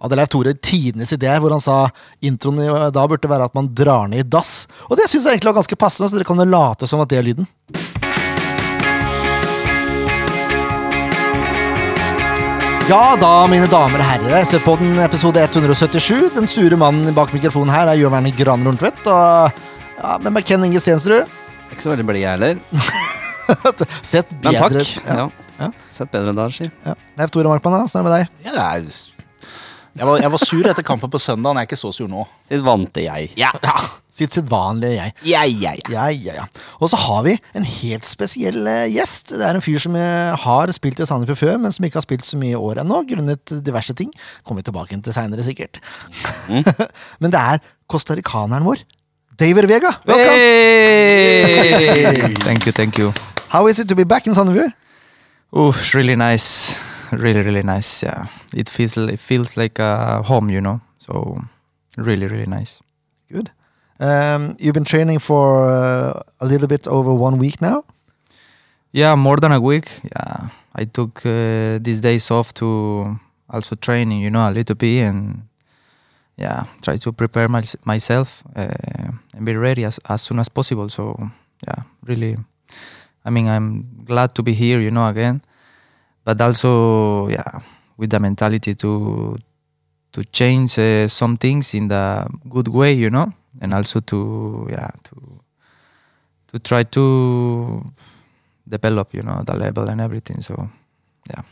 hadde Leif Tore tidenes idé, hvor han sa introen i da burde være at man drar ned i dass. Og det syns jeg egentlig var ganske passende, så dere kan jo late som at det er lyden. Ja da, mine damer og herrer, se på den episode 177. Den sure mannen bak mikrofonen her er Jørn Werner Gran Rundtvedt. Og ja, med meg Ken Inge Stensrud. Ikke så veldig blid, jeg heller. Sett bedre Men takk. Ja. Ja. Ja. Sett bedre dager, si. Ja. Leif Tore Markmann, åssen er det med deg? Ja, det er, jeg, var, jeg var sur etter kampen på søndag. Jeg er ikke så sur nå. Sitt vante jeg. Ja, Ja, Sitt sedvanlige jeg. ja, ja, ja. Ja, ja, ja. Og så har vi en helt spesiell eh, gjest. Det er en fyr som eh, har spilt i Sandefjord før, men som ikke har spilt så mye i år ennå, grunnet diverse ting. Kommer vi tilbake til seinere, sikkert. men det er costaricaneren vår, David Vega. Welcome! Hey! thank you, thank you. How is it to be back in Sandefjord? Oh, really nice, really, really nice. Yeah, it feels it feels like a home, you know. So really, really nice. Good. Um, you've been training for uh, a little bit over one week now. Yeah, more than a week. Yeah, I took uh, these days off to also training, you know, a little bit, and yeah, try to prepare my, myself uh, and be ready as as soon as possible. So yeah, really, I mean, I'm glad to be here, you know, again, but also yeah, with the mentality to to change uh, some things in the good way, you know, and also to yeah to to try to develop, you know, the level and everything. So yeah.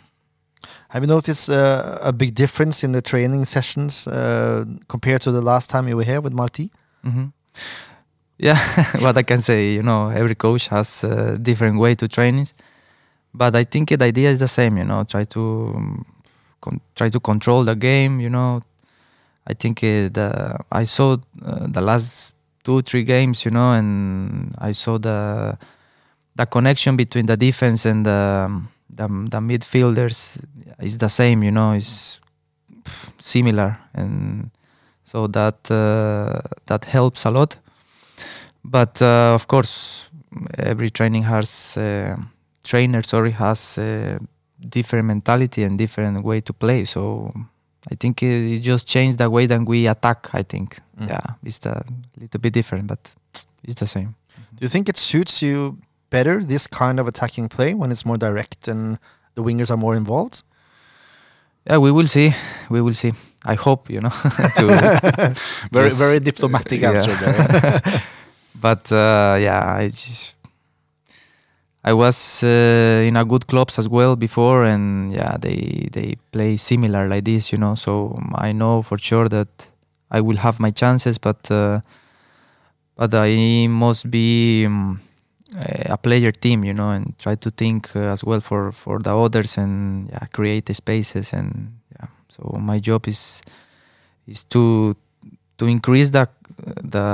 Have you noticed uh, a big difference in the training sessions uh, compared to the last time you were here with Marty? hmm Yeah, what I can say, you know, every coach has a different way to train but I think the idea is the same. You know, try to um, con- try to control the game. You know, I think uh, the I saw uh, the last two three games. You know, and I saw the the connection between the defense and the the, the midfielders is the same. You know, is similar, and so that uh, that helps a lot but uh, of course every training has uh, trainer sorry has uh, different mentality and different way to play. So i think it, it just changed the way that we attack i think. Mm. yeah it's a little bit different but it's the same. Do you think it suits you better, this kind of attacking play, when it's more direct and the wingers are more involved? yeah we will see. We will see. I hope you know to, Very, very diplomatic answer there. but uh, yeah, I just, I was uh, in a good clubs as well before, and yeah, they they play similar like this, you know. So I know for sure that I will have my chances, but uh, but I must be um, a player team, you know, and try to think uh, as well for for the others and yeah, create spaces and yeah. So my job is is to to increase the the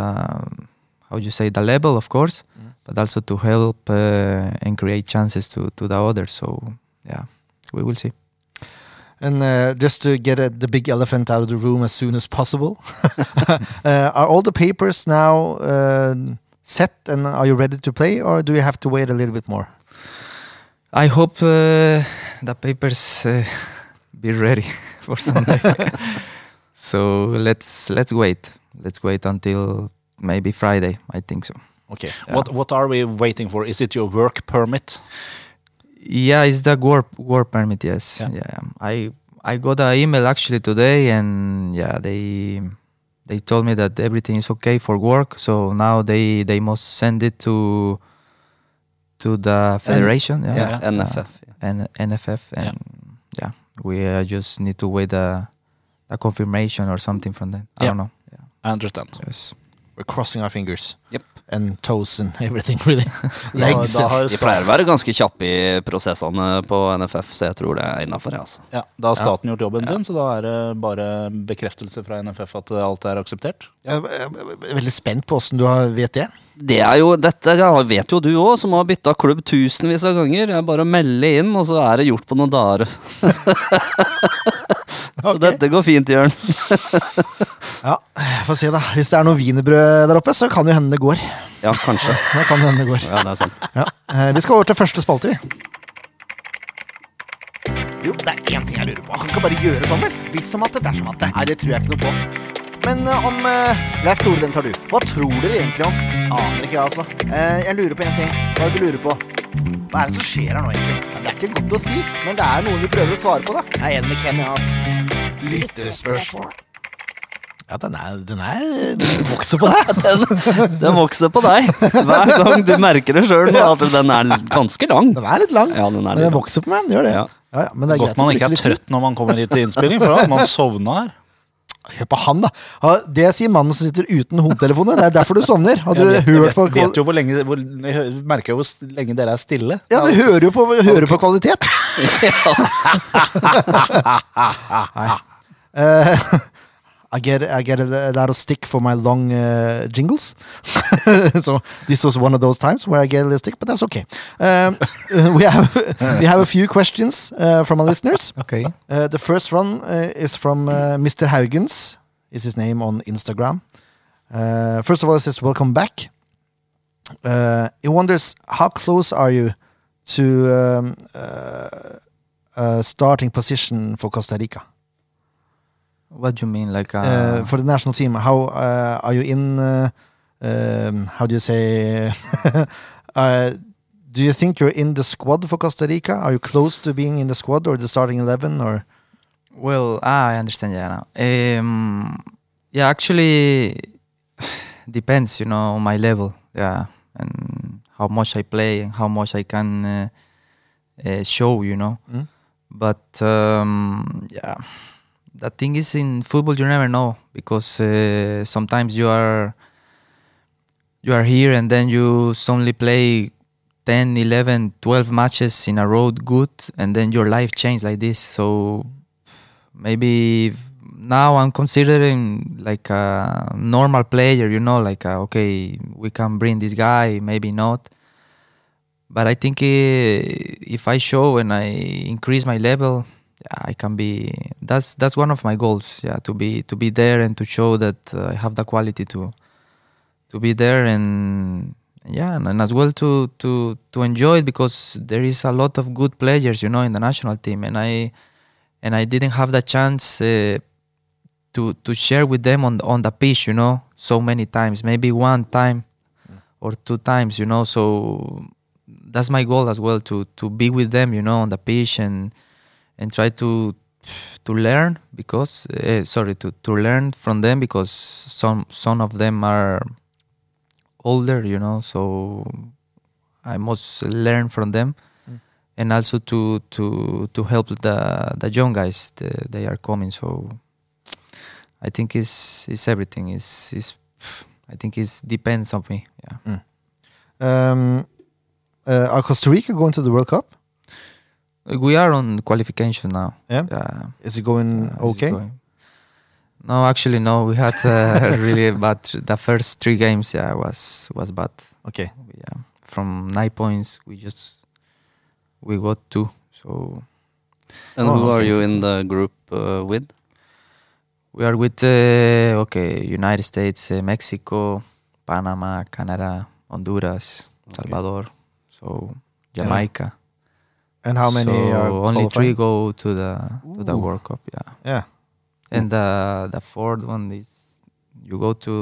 how you say the level, of course. But also to help uh, and create chances to to the others. So yeah, we will see. And uh, just to get uh, the big elephant out of the room as soon as possible, uh, are all the papers now uh, set and are you ready to play, or do you have to wait a little bit more? I hope uh, the papers uh, be ready for Sunday. so let's let's wait. Let's wait until maybe Friday. I think so. Okay. Yeah. What What are we waiting for? Is it your work permit? Yeah, it's the work work permit. Yes. Yeah. Yeah. I I got an email actually today, and yeah, they they told me that everything is okay for work. So now they they must send it to to the federation. yeah. yeah. NFF. ja. and NFF, and yeah, we uh, just need to wait a a confirmation or something from them. I Yeah. don't know. Yeah. I understand. Yes. We're crossing our fingers. Yep. And toes and everything, really. Legs. Da, da, De pleier å være ganske kjappe i prosessene på NFF, så jeg tror det er innafor. Altså. ja, da har staten gjort jobben Ja. sin, så da er det bare bekreftelse fra NFF at alt er akseptert. Jeg er veldig spent på åssen du vet det. Det er jo, Dette vet jo du òg, som har bytta klubb tusenvis av ganger. Det er bare å melde inn, og så er det gjort på noen dager. så okay. dette går fint, Jørn. Ja, Få se, da. Hvis det er noe wienerbrød der oppe, så kan jo hende det går. Ja, kanskje. Det kan hende det går. Ja, det er sant. Ja. Eh, Vi skal over til første spalte, vi. Jo, det er én ting jeg lurer på. Han kan bare gjøre sånn, vel? Hvis som at det, dersom at det. Nei, det tror jeg ikke noe på. Men eh, om uh, Leif Tore, den tar du. Hva tror dere egentlig om? Aner ikke, jeg, altså. Uh, jeg lurer på én ting. Hva er det du lurer på? Hva er det som skjer her nå, egentlig? Ja, det er ikke godt å si, men det er noe vi prøver å svare på, da. Jeg er enig med Ken, jeg, altså. Lyttespørsmål. Ja, den er, den er Den vokser på deg. Den, den vokser på deg. Hver gang du merker det sjøl den er ganske lang. Den er litt lang, Ja, den er men den vokser på meg. Den gjør det. Ja. Ja, ja, men det er Godt man ikke er trøtt når man kommer hit til innspilling, for da man sovna her. Hør på han, da. Det sier mannen som sitter uten hodetelefoner. Det er derfor du sovner. Hadde vet, du hørt på vet, jo hvor lenge hvor, Jeg merker jo hvor lenge dere er stille. Ja, du hører jo på, hører på kvalitet. Nei. Eh, I get, I get a lot of stick for my long uh, jingles. so this was one of those times where I get a little stick, but that's okay. Um, we have we have a few questions uh, from our listeners. Okay. Uh, the first one uh, is from uh, Mr. Haugens, is his name on Instagram. Uh, first of all, it says, Welcome back. Uh, he wonders, how close are you to um, uh, a starting position for Costa Rica? What do you mean? Like uh, Uh, for the national team, how uh, are you in? Uh, um, how do you say? uh, do you think you're in the squad for Costa Rica? Are you close to being in the squad or the starting 11? Or Well, ah, I understand. Yeah, now. Um, yeah, actually, depends. You know, on my level. Yeah, and how much I play and how much I can uh, uh, show. You know, Mm. but um, yeah, the thing is in football you never know because uh, sometimes you are you are here and then you suddenly play 10 11 12 matches in a row good and then your life changed like this. So maybe now i'm considering like a normal player you know like uh okay we can bring this guy maybe not. But i think uh, if i show and i increase my level i can be that's that's one of my goals yeah to be to be there and to show that uh, i have the quality to to be there and yeah and, and as well to to to enjoy it because there is a lot of good players you know in the national team. And i and i didn't have the chance uh, to to share with them on the, on the pitch you know so many times maybe one time or two times you know. So that's my goal as well to to be with them you know on the pitch and and try to to learn because uh, sorry to to learn from them because some some of them are older you know so i must learn from them Mm. and also to to to help the the young guys the, they are coming so i think it's it's everything is is i think it depends on me yeah um, uh, are Costa Rica going to the World Cup? We are on qualification now Yeah? yeah Is it going Yeah, it's okay? going- No, actually, no. We had uh, really bad. The first three games, yeah, was was bad. Okay. Yeah, from nine points, we just we got two. So And who Oh. are you in the group uh, with? we are with uh, okay, United States, uh, Mexico, Panama, Canada, Honduras, Salvador, so Jamaica. And how many So are only qualifying? three go to the to the World Cup. Yeah. Yeah. and the the fourth one is you go to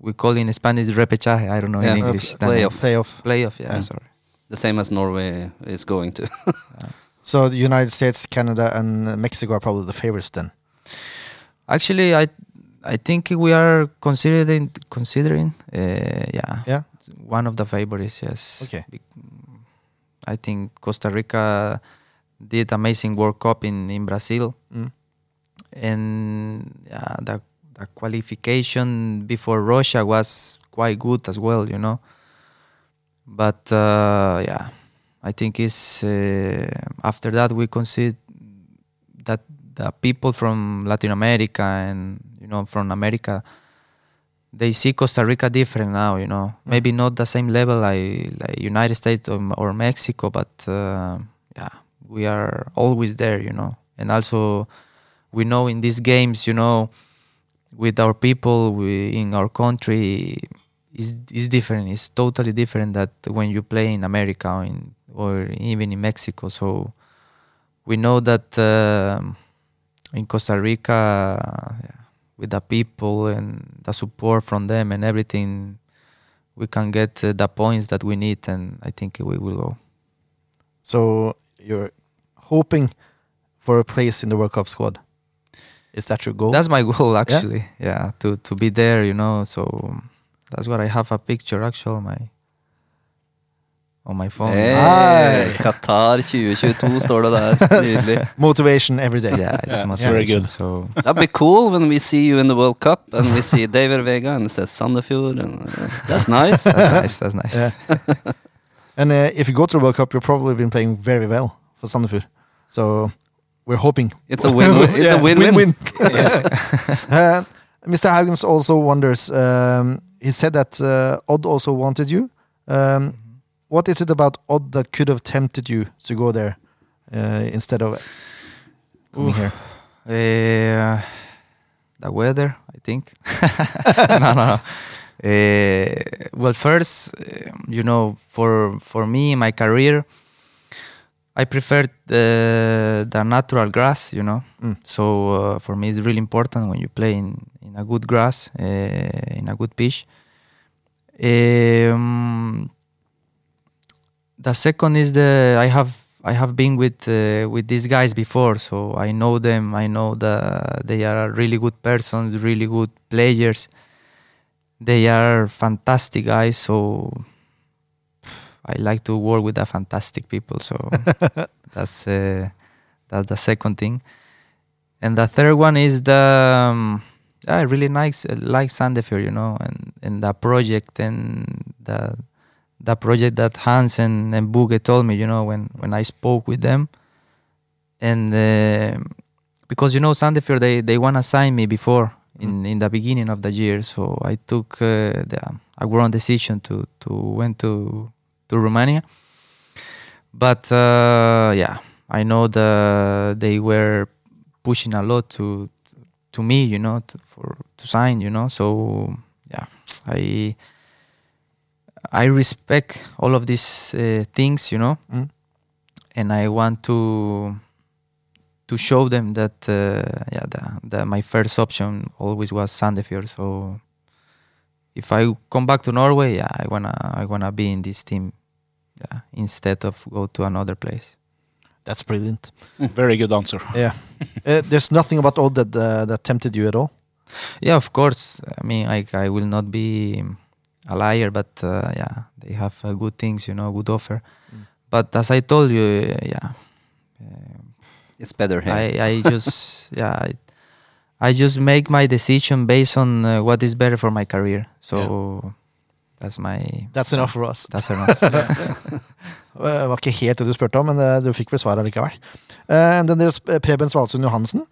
we call in Spanish repechaje. I don't know Yeah, in uh, English. p- the playoff. Playoff. Playoff. Yeah, Yeah. sorry. The same as Norway is going to. So the United States, Canada, and Mexico are probably the favorites then. Actually, I I think we are considering considering. Uh, yeah. Yeah? One of the favorites. Yes. Okay. Be- I think Costa Rica did amazing World Cup in in Brazil. Mm. and yeah, the the qualification before Russia was quite good as well, you know. But uh, yeah, I think it's uh, after that we consider that the people from Latin America and you know from America they see Costa Rica different now, you know. Maybe not the same level like like United States or, or Mexico, but uh, yeah, we are always there, you know. And also we know in these games, you know, with our people, we in our country, is is different. It's totally different that when you play in America or, in, or even in Mexico. So we know that um in Costa Rica, yeah, with the people and the support from them and everything, we can get uh, the points that we need, and I think we will go. So you're hoping for a place in the World Cup squad. Is that your goal? That's my goal, actually. Yeah, to to be there, you know. So that's what I have a picture actually my on my phone. Hey, Nei. Qatar 2022 står det der. Nydelig. Motivation every day. Yeah, it's Yeah, motivation. very good. So That'd be cool when we see you in the World Cup and we see David Vega and it says Sandefjord. And, uh, that's nice. that's nice. That's nice. Yeah. And uh, if you go to the World Cup, you've probably been playing very well for Sandefjord. So we're hoping It's a win. It's Yeah, a win-win. win-win. Uh, Mr. Haugens also wonders. Um, he said that uh, Odd also wanted you. Um, what is it about Odd that could have tempted you to go there uh, instead of coming Oof. here? Uh, the weather, I think. no, no. no. Uh, well, first, uh, you know, for for me, my career, I prefer the the natural grass. You know, Mm. so uh, for me, it's really important when you play in in a good grass, uh, in a good pitch. Um, the second is the I have I have been with uh, with these guys before, so I know them. I know that they are really good persons, really good players. They are fantastic guys. So I like to work with the fantastic people. So that's uh, that's the second thing. And the third one is the um, I really like like Sandefjord, you know, and and the project and the the project that Hans and, and Buge told me, you know, when, when I spoke with them. And uh, because, you know, Sandefjord, they, they want to sign me before in, in the beginning of the year. So I took uh, the, a wrong decision to, to went to, to Romania. But uh, yeah, I know the they were pushing a lot to to me, you know, to, for to sign, you know. So yeah, I I respect all of these uh, things, you know, Mm. and I want to to show them that uh, yeah, the, the, my first option always was Sandefjord. So if I come back to Norway, yeah, I wanna I wanna be in this team, yeah, instead of go to another place. That's brilliant. Very good answer. Yeah. uh, there's nothing about all that uh, that tempted you at all. Yeah, of course. I mean, I I will not be a liar, but uh, yeah, they have uh, good things, you know, good offer. Mm. But as I told you, uh, yeah, uh, It's better here. I I just yeah, I, I just make my decision based on uh, what is better for my career. So that's my That's enough for us. That's enough. Det var ikke helt det du spurte om, men eh, du fikk vel svaret likevel. Uh, then there's eh, Preben Svalsund Johansen,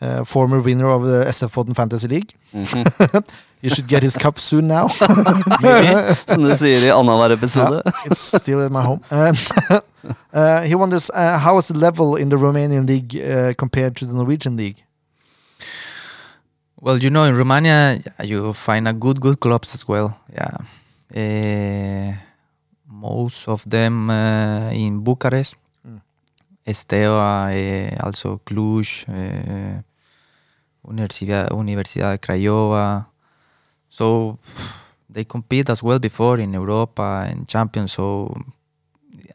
eh, former winner of the SF-podden Fantasy League. Mhm. You should get his cup soon now. Som du sier i annenhver episode. Yeah, it's still in my home. Um, uh, he wonders uh, how is the level in the Romanian league uh, compared to the Norwegian league? Well, you know, in Romania, you find a good, good clubs as well. Yeah, Eh, most of them uh, in Bucharest, Mm. Steaua, eh, also Cluj, Universidad, Universidad de Craiova. So they compete as well before in Europa and champions. So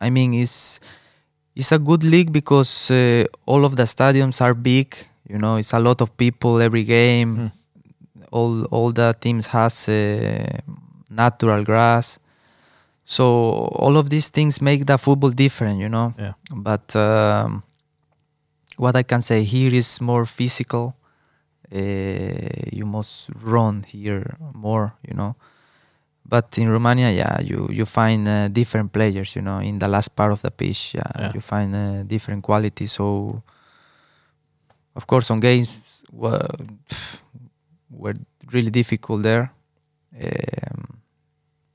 I mean, it's it's a good league because uh, all of the stadiums are big. You know, it's a lot of people every game. Mm. All all the teams has uh, natural grass. So all of these things make the football different. You know. Yeah. But um, what I can say here is more physical. Uh, you must run here more. You know. But in Romania, yeah, you you find uh, different players. You know, in the last part of the pitch, yeah, Yeah. you find uh, different quality. So, of course, some games were were really difficult there. Um,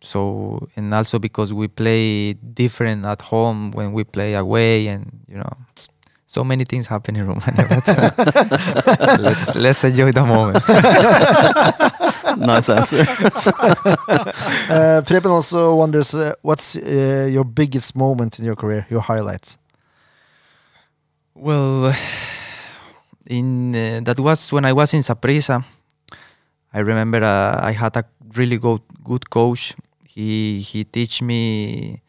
so, and also because we play different at home when we play away, and you know, so many things happen in Romania. But uh, let's let's enjoy the moment. Nice answer. Uh, Preben also wonders uh, what's uh, your biggest moment in your career, your highlights. Well, in uh, that was when I was in Saprissa. I remember uh, I had a really good good coach. He he teach me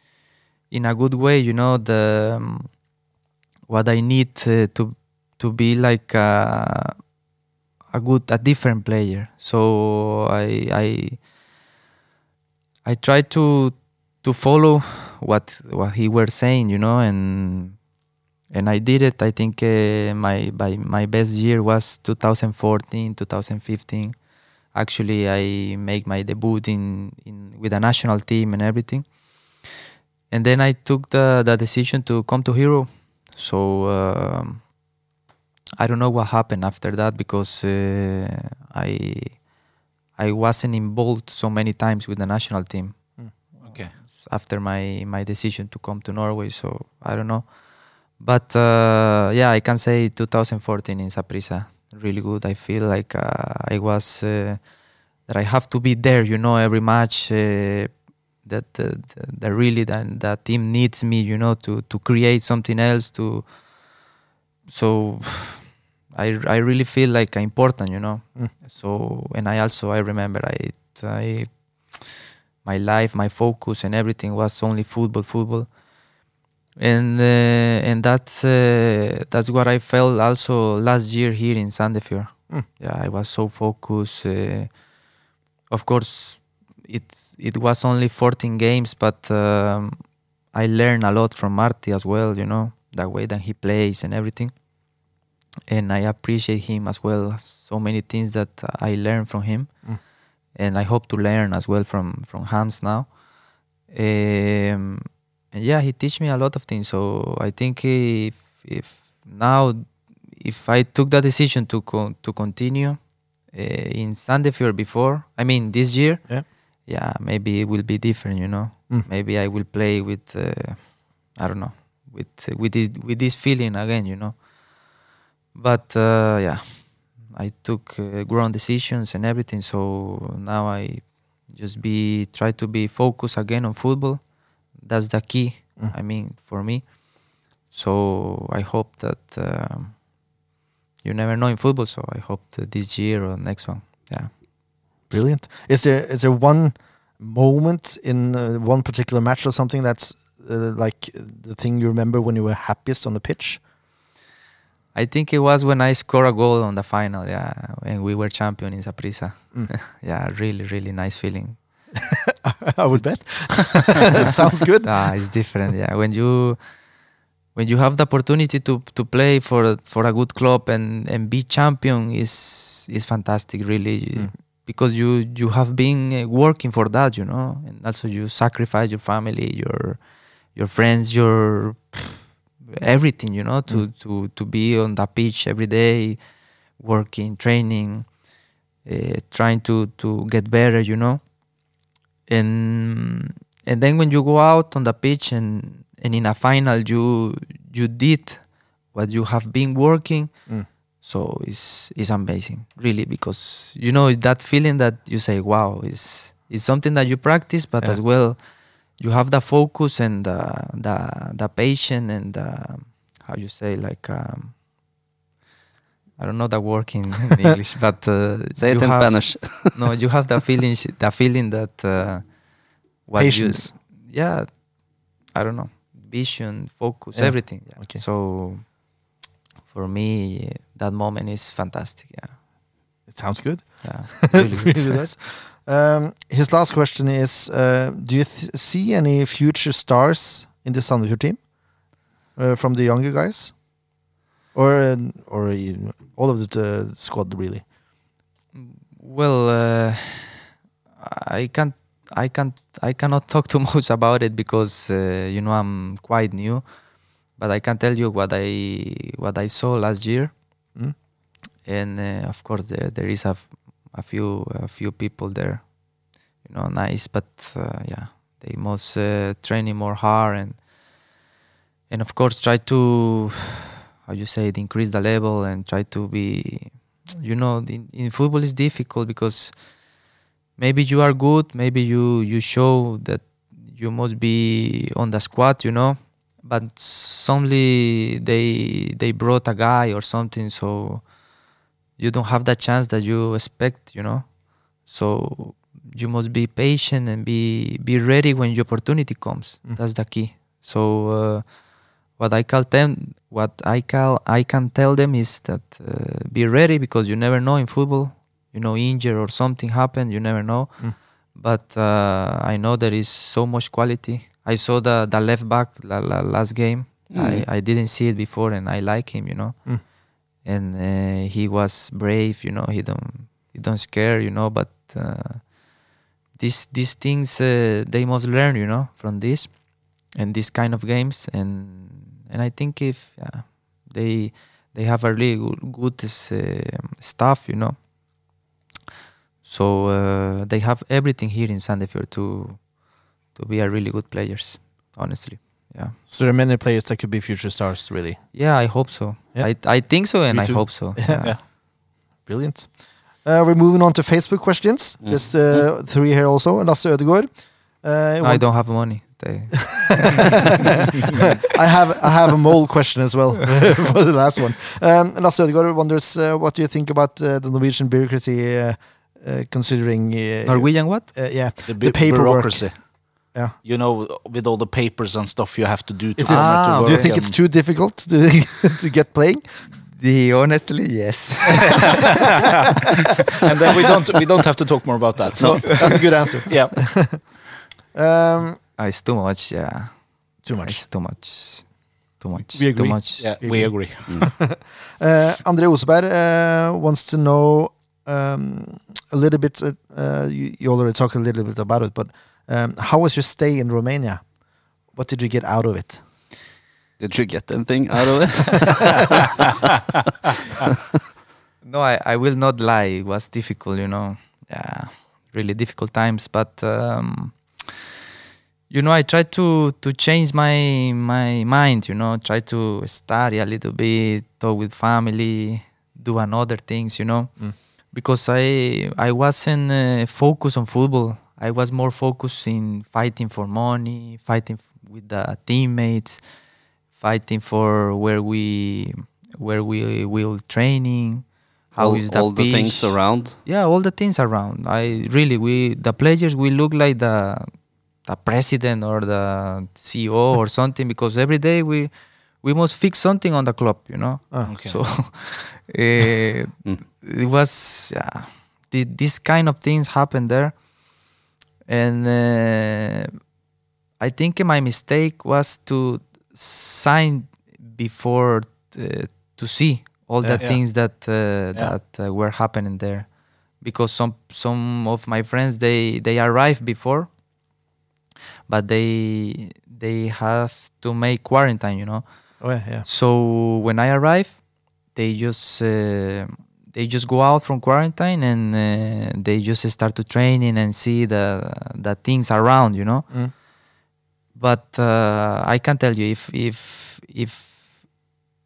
in a good way, you know, the um, what I need to to be like a, a good a different player. So I I I try to to follow what what he were saying, you know, and and I did it. I think uh, my by my best year was 2014, 2015. Actually, I make my debut in, in with a national team and everything. And then I took the, the decision to come to Hero. So um, I don't know what happened after that because uh, I I wasn't involved so many times with the national team Okay. after my my decision to come to Norway. So I don't know, but uh, yeah, I can say 2014 in Saprissa really good. I feel like uh, I was uh, that I have to be there. You know, every match. Uh, that the, the, the really that that team needs me, you know, to to create something else. To so, I I really feel like important, you know. Mm. So and I also I remember I I my life, my focus, and everything was only football, football, and uh, and that's uh, that's what I felt also last year here in Sandefjord. Mm. Yeah, I was so focused. Uh, of course, it it was only 14 games, but um, I learned a lot from Marty as well. You know the way that he plays and everything, and I appreciate him as well. So many things that I learned from him Mm. and I hope to learn as well from from Hans now. Um, and yeah, he teach me a lot of things. So I think if if now if I took the decision to co- to continue uh, in Sandefjord before, I mean this year, Yeah. Yeah, maybe it will be different. You know, Mm. maybe I will play with uh, I don't know with with this with this feeling again. You know, but uh, yeah. I took uh, grown decisions and everything. So now I just be try to be focused again on football. That's the key. Mm. I mean, for me. So I hope that um, you never know in football. So I hope that this year or next one. Yeah. Brilliant. Is there is there one moment in uh, one particular match or something that's uh, like the thing you remember when you were happiest on the pitch? I think it was when I scored a goal on the final. Yeah, and we were champion in Saprissa. Mm. yeah, really, really nice feeling. I would bet. it sounds good. ah, it's different. Yeah, when you when you have the opportunity to to play for for a good club and and be champion is is fantastic. Really, Mm. Because you you have been uh, working for that, you know, and also you sacrifice your family, your your friends, your everything, you know, to to to be on the pitch every day, working, training, uh, trying to to get better, you know and and then when you go out on the pitch and and in a final you you did what you have been working Mm. So it's it's amazing really because you know that feeling that you say wow is it's something that you practice but Yeah. as well you have the focus and the the the patience and the, how you say like um, I don't know the word in, in English, but uh, Say it in have- Spanish. no, you have the feeling, the feeling that uh, what you- Patience. yeah, I don't know, vision, focus, Yeah. everything. Yeah. Okay. So for me, that moment is fantastic. Yeah, It sounds good. yeah, really really does. Um, his last question is: uh, Do you th- see any future stars in the Sandefjord team uh, from the younger guys, or uh, or all of the uh, squad really? Well, uh, I can't, I can't, I cannot talk too much about it because uh, you know I'm quite new. But I can tell you what I what I saw last year, Mm. and uh, of course there there is a, a few a few people there, you know, nice. But uh, yeah, they must uh, training more hard and and of course try to how you say it increase the level and try to be you know in, in football is difficult because maybe you are good maybe you you show that you must be on the squad you know but suddenly they they brought a guy or something, so you don't have that chance that you expect, you know. So you must be patient and be be ready when your opportunity comes. Mm. That's the key. So uh, what I call them, what I call I can tell them is that uh, be ready because you never know in football. You know, injury or something happen, you never know. Mm. But uh, I know there is so much quality. I saw the the left back la, la, last game. I, I didn't see it before, and I like him. You know, Mm. and uh, he was brave. You know, he don't he don't scare. You know, but uh, these these things uh, they must learn. You know, from this and this kind of games and and I think if yeah, they they have a really good, good uh, staff, you know. So uh, they have everything here in Sandefjord to to be a really good players. Honestly, yeah, So there are many players that could be future stars, really. yeah. I hope so. Yeah. I I think so, and I hope so. Yeah. Yeah. Brilliant. Uh, we're moving on to Facebook questions. Mm. There's uh, three here also. Lasse Ødegaard. Uh, I don't have money. They, I have I have a mole question as well for the last one. Um, Lasse Ødegaard wonders uh, what do you think about uh, the Norwegian bureaucracy, uh, uh, considering uh, Norwegian what? Uh, yeah, The, the paperwork. bureaucracy. Yeah. You know, with all the papers and stuff you have to do to, Is it- come Ah, to Do you think it's too difficult to to get playing? The honestly, yes. and then we don't we don't have to talk more about that. No, that's a good answer. Yeah. Um, it's too much. Yeah, too much. it's too much. Too much. We agree. Too much. Yeah, we agree. Uh, Andre Oseberg uh, wants to know um, a little bit. Uh, uh, you, you already talked a little bit about it, but um, how was your stay in Romania? What did you get out of it? Did you get anything out of it? No, I, I will not lie. It was difficult, you know. Yeah, really difficult times. But um, you know, I tried to to change my my mind. You know, try to study a little bit, talk with family, do another things. You know, Mm. because I I wasn't uh, focused on football. I was more focused in fighting for money, fighting with the teammates, fighting for where we where we will training. How all, is the all the things around? Yeah, all the things around. I really we the players we look like the the president or the CEO or something because every day we we must fix something on the club, you know. Ah, Okay. So eh, Mm. it was yeah, the, this kind of things happened there, and uh, I think my mistake was to sign before uh, to see all Yeah. the Yeah. things that uh, that uh, were happening there, because some some of my friends they they arrived before, but they they have to make quarantine, you know. Oh yeah, yeah. So when I arrive, they just uh, they just go out from quarantine and uh, they just start to training and see the the things around, you know. Mm. But uh, I can tell you if if if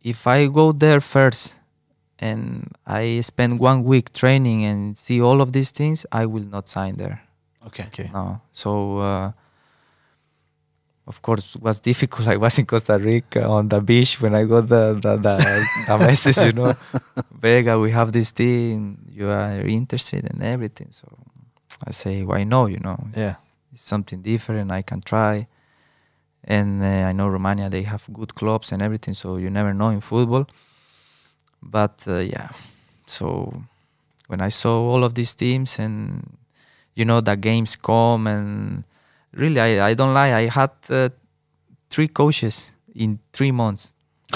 if I go there first and I spend one week training and see all of these things, I will not sign there. Okay. Okay. No. So uh, of course it was difficult. I was in Costa Rica on the beach when I got the the, the, the message, you know. Vega, we have this thing, you are interested in everything. So I say, why no, you know. It's, Yeah. it's something different I can try. And uh, I know Romania they have good clubs and everything, so you never know in football. But uh, yeah, so when I saw all of these teams and you know the games come and really I, I don't lie I had uh, three coaches in three months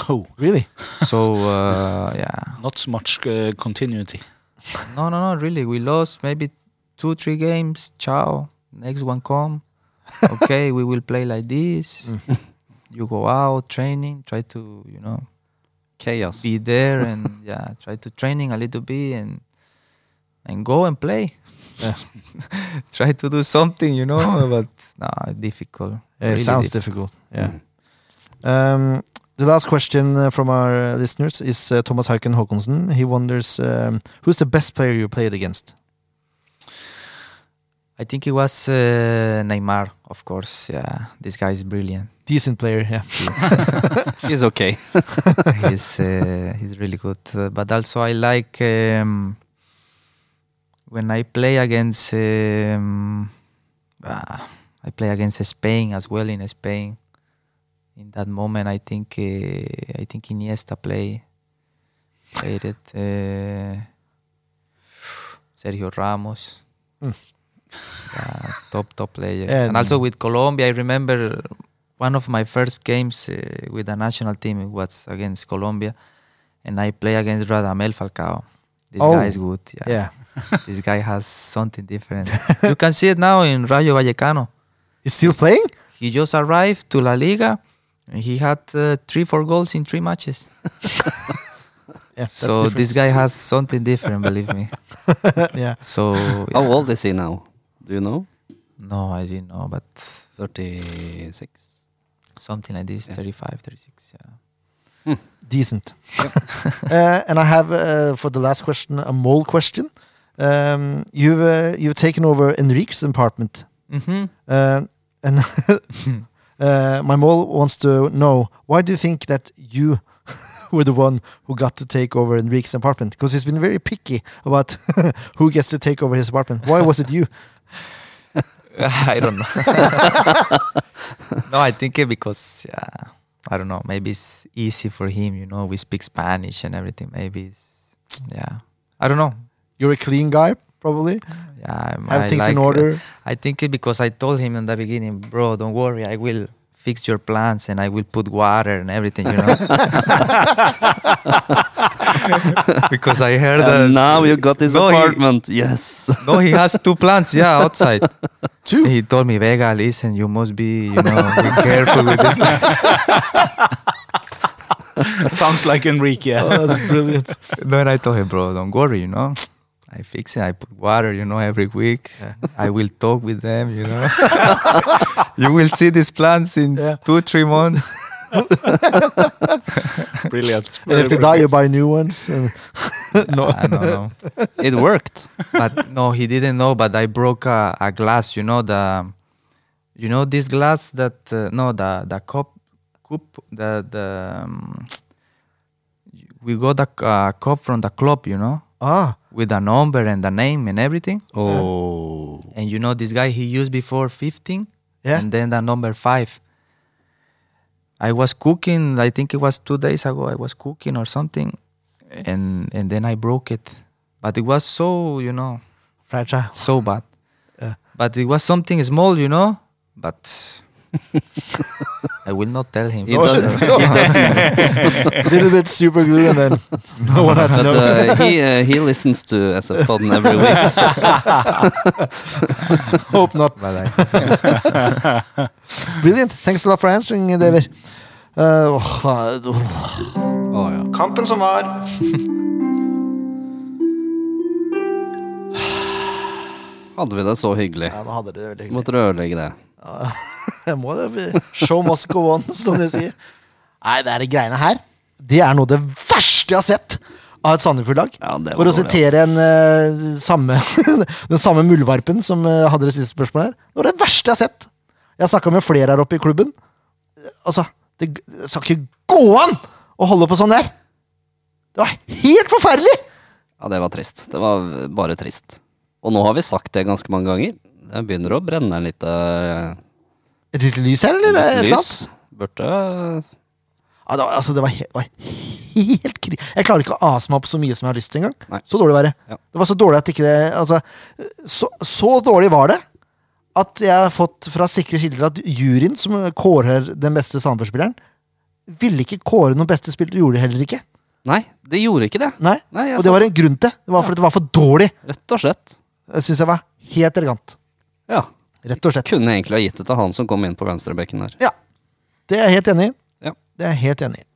Oh, Really? so uh, yeah not so much uh, continuity. no no no really we lost maybe two three games ciao next one come okay we will play like this Mm. you go out training try to you know Chaos. be there and yeah try to training a little bit and and go and play Yeah. try to do something you know but nah difficult Yeah, it sounds difficult. difficult. Yeah. Um, the last question uh, from our uh, listeners is uh, Thomas Hauken Håkonsen. He wonders um, who's the best player you played against. I think it was uh, Neymar, of course. Yeah, this guy is brilliant. Decent player, yeah. He's okay. he's uh, he's really good. Uh, but also I like um, when I play against um, ah, I play against Spain as well in Spain. In that moment, I think uh, I think Iniesta play played it. Uh, Sergio Ramos, Mm. yeah, top top player. And- And, also with Colombia, I remember one of my first games uh, with the national team was against Colombia, and I play against Radamel Falcao. This Oh, guy is good. Yeah, Yeah. this guy has something different. you can see it now in Rayo Vallecano. He's still playing? He just arrived to La Liga, and he had uh, three, four goals in three matches. Yeah. So different. this guy has something different, believe me. yeah. So How old is he now? Do you know? no, I didn't know, but 36. something like this, Yeah. 35, 36. Yeah. Decent. uh, and I have uh, for the last question a mole question. Um, you've uh, you've taken over Enrique's apartment, Mm-hmm. uh, and uh, my mole wants to know why do you think that you were the one who got to take over Enrique's apartment? Because he's been very picky about who gets to take over his apartment. Why was it you? I don't know. no, I think it because yeah, I don't know. Maybe it's easy for him. You know, we speak Spanish and everything. Maybe it's yeah. I don't know. You're a clean guy, probably. Yeah, I'm- Have I things in like, uh, order. I think it because I told him in the beginning, bro, don't worry, I will fix your plants and I will put water and everything, you know. because I heard that now you got his No, he- apartment. Yes. no, he has two plants, yeah, outside. Two. He told me, Vega, listen, you must be, you know, be careful with this. Sounds like Enrique. Yeah. Oh, that's brilliant. No, I told him, bro, don't worry, you know. I fix it. I put water, you know, every week. I will talk with them, you know. you will see these plants in Yeah. two, three months. Brilliant. And if they die, you buy new ones. and- no. I don't know. it worked. But no, he didn't know. But I broke a, a glass, you know, the, you know, this glass that, uh, no, the, the cup, cup, the, the, um, we got a uh, cup from the club, you know, Ah, with the number and the name and everything. Oh. And you know, this guy he used before 15 Yeah. and then the number five. I was cooking, I think it was two days ago, I was cooking or something, and and then I broke it. But it was so, you know, fragile. so bad. Yeah. But it was something small, you know, but I will not tell him. He does- A little bit super glue, and then no one has to know. uh, he uh, he listens to SF Podden every week. so- Hope not. Brilliant. Thanks a lot for answering, David. Uh, oh, uh, Å, ja. Kampen som var. Hadde vi det så hyggelig? ja, nå hadde det veldig hyggelig. Måtte du ødelegge det? Må det. Show must go on, som de sier. Nei, det er de greiene her. Det er noe av det verste jeg har sett av et Sandefjord-lag. Ja, For å sitere en, uh, samme, den samme muldvarpen som uh, hadde det siste spørsmålet her. Det var det verste jeg har sett. Jeg har snakka med flere her oppe i klubben. Altså, det det skal ikke gå an å holde på sånn der! Det var helt forferdelig! Ja, det var trist. Det var bare trist. Og nå har vi sagt det ganske mange ganger. Det begynner å brenne litt uh, Et lite lys her, eller? Et lys. Klart? Burde Ja, det var, altså, det var, he var helt kri... Jeg klarer ikke å ase meg opp så mye som jeg har lyst til engang. Så dårlig var det. Ja. Det var så dårlig at ikke det Altså, så, så dårlig var det at jeg har fått fra sikre kilder at juryen, som kårer den beste Sandefjord-spilleren, ville ikke kåre noen beste spiller. Du gjorde det heller ikke. Nei, det gjorde ikke det. Nei, Nei, Og det var en grunn til. Det var fordi det var for dårlig. Rett og slett. Det syns jeg var helt elegant. Ja. Rett og slett. Kunne egentlig ha gitt det til han som kom inn på venstrebekken der. Ja. Det er jeg helt enig i. Ja. Det er jeg helt enig i.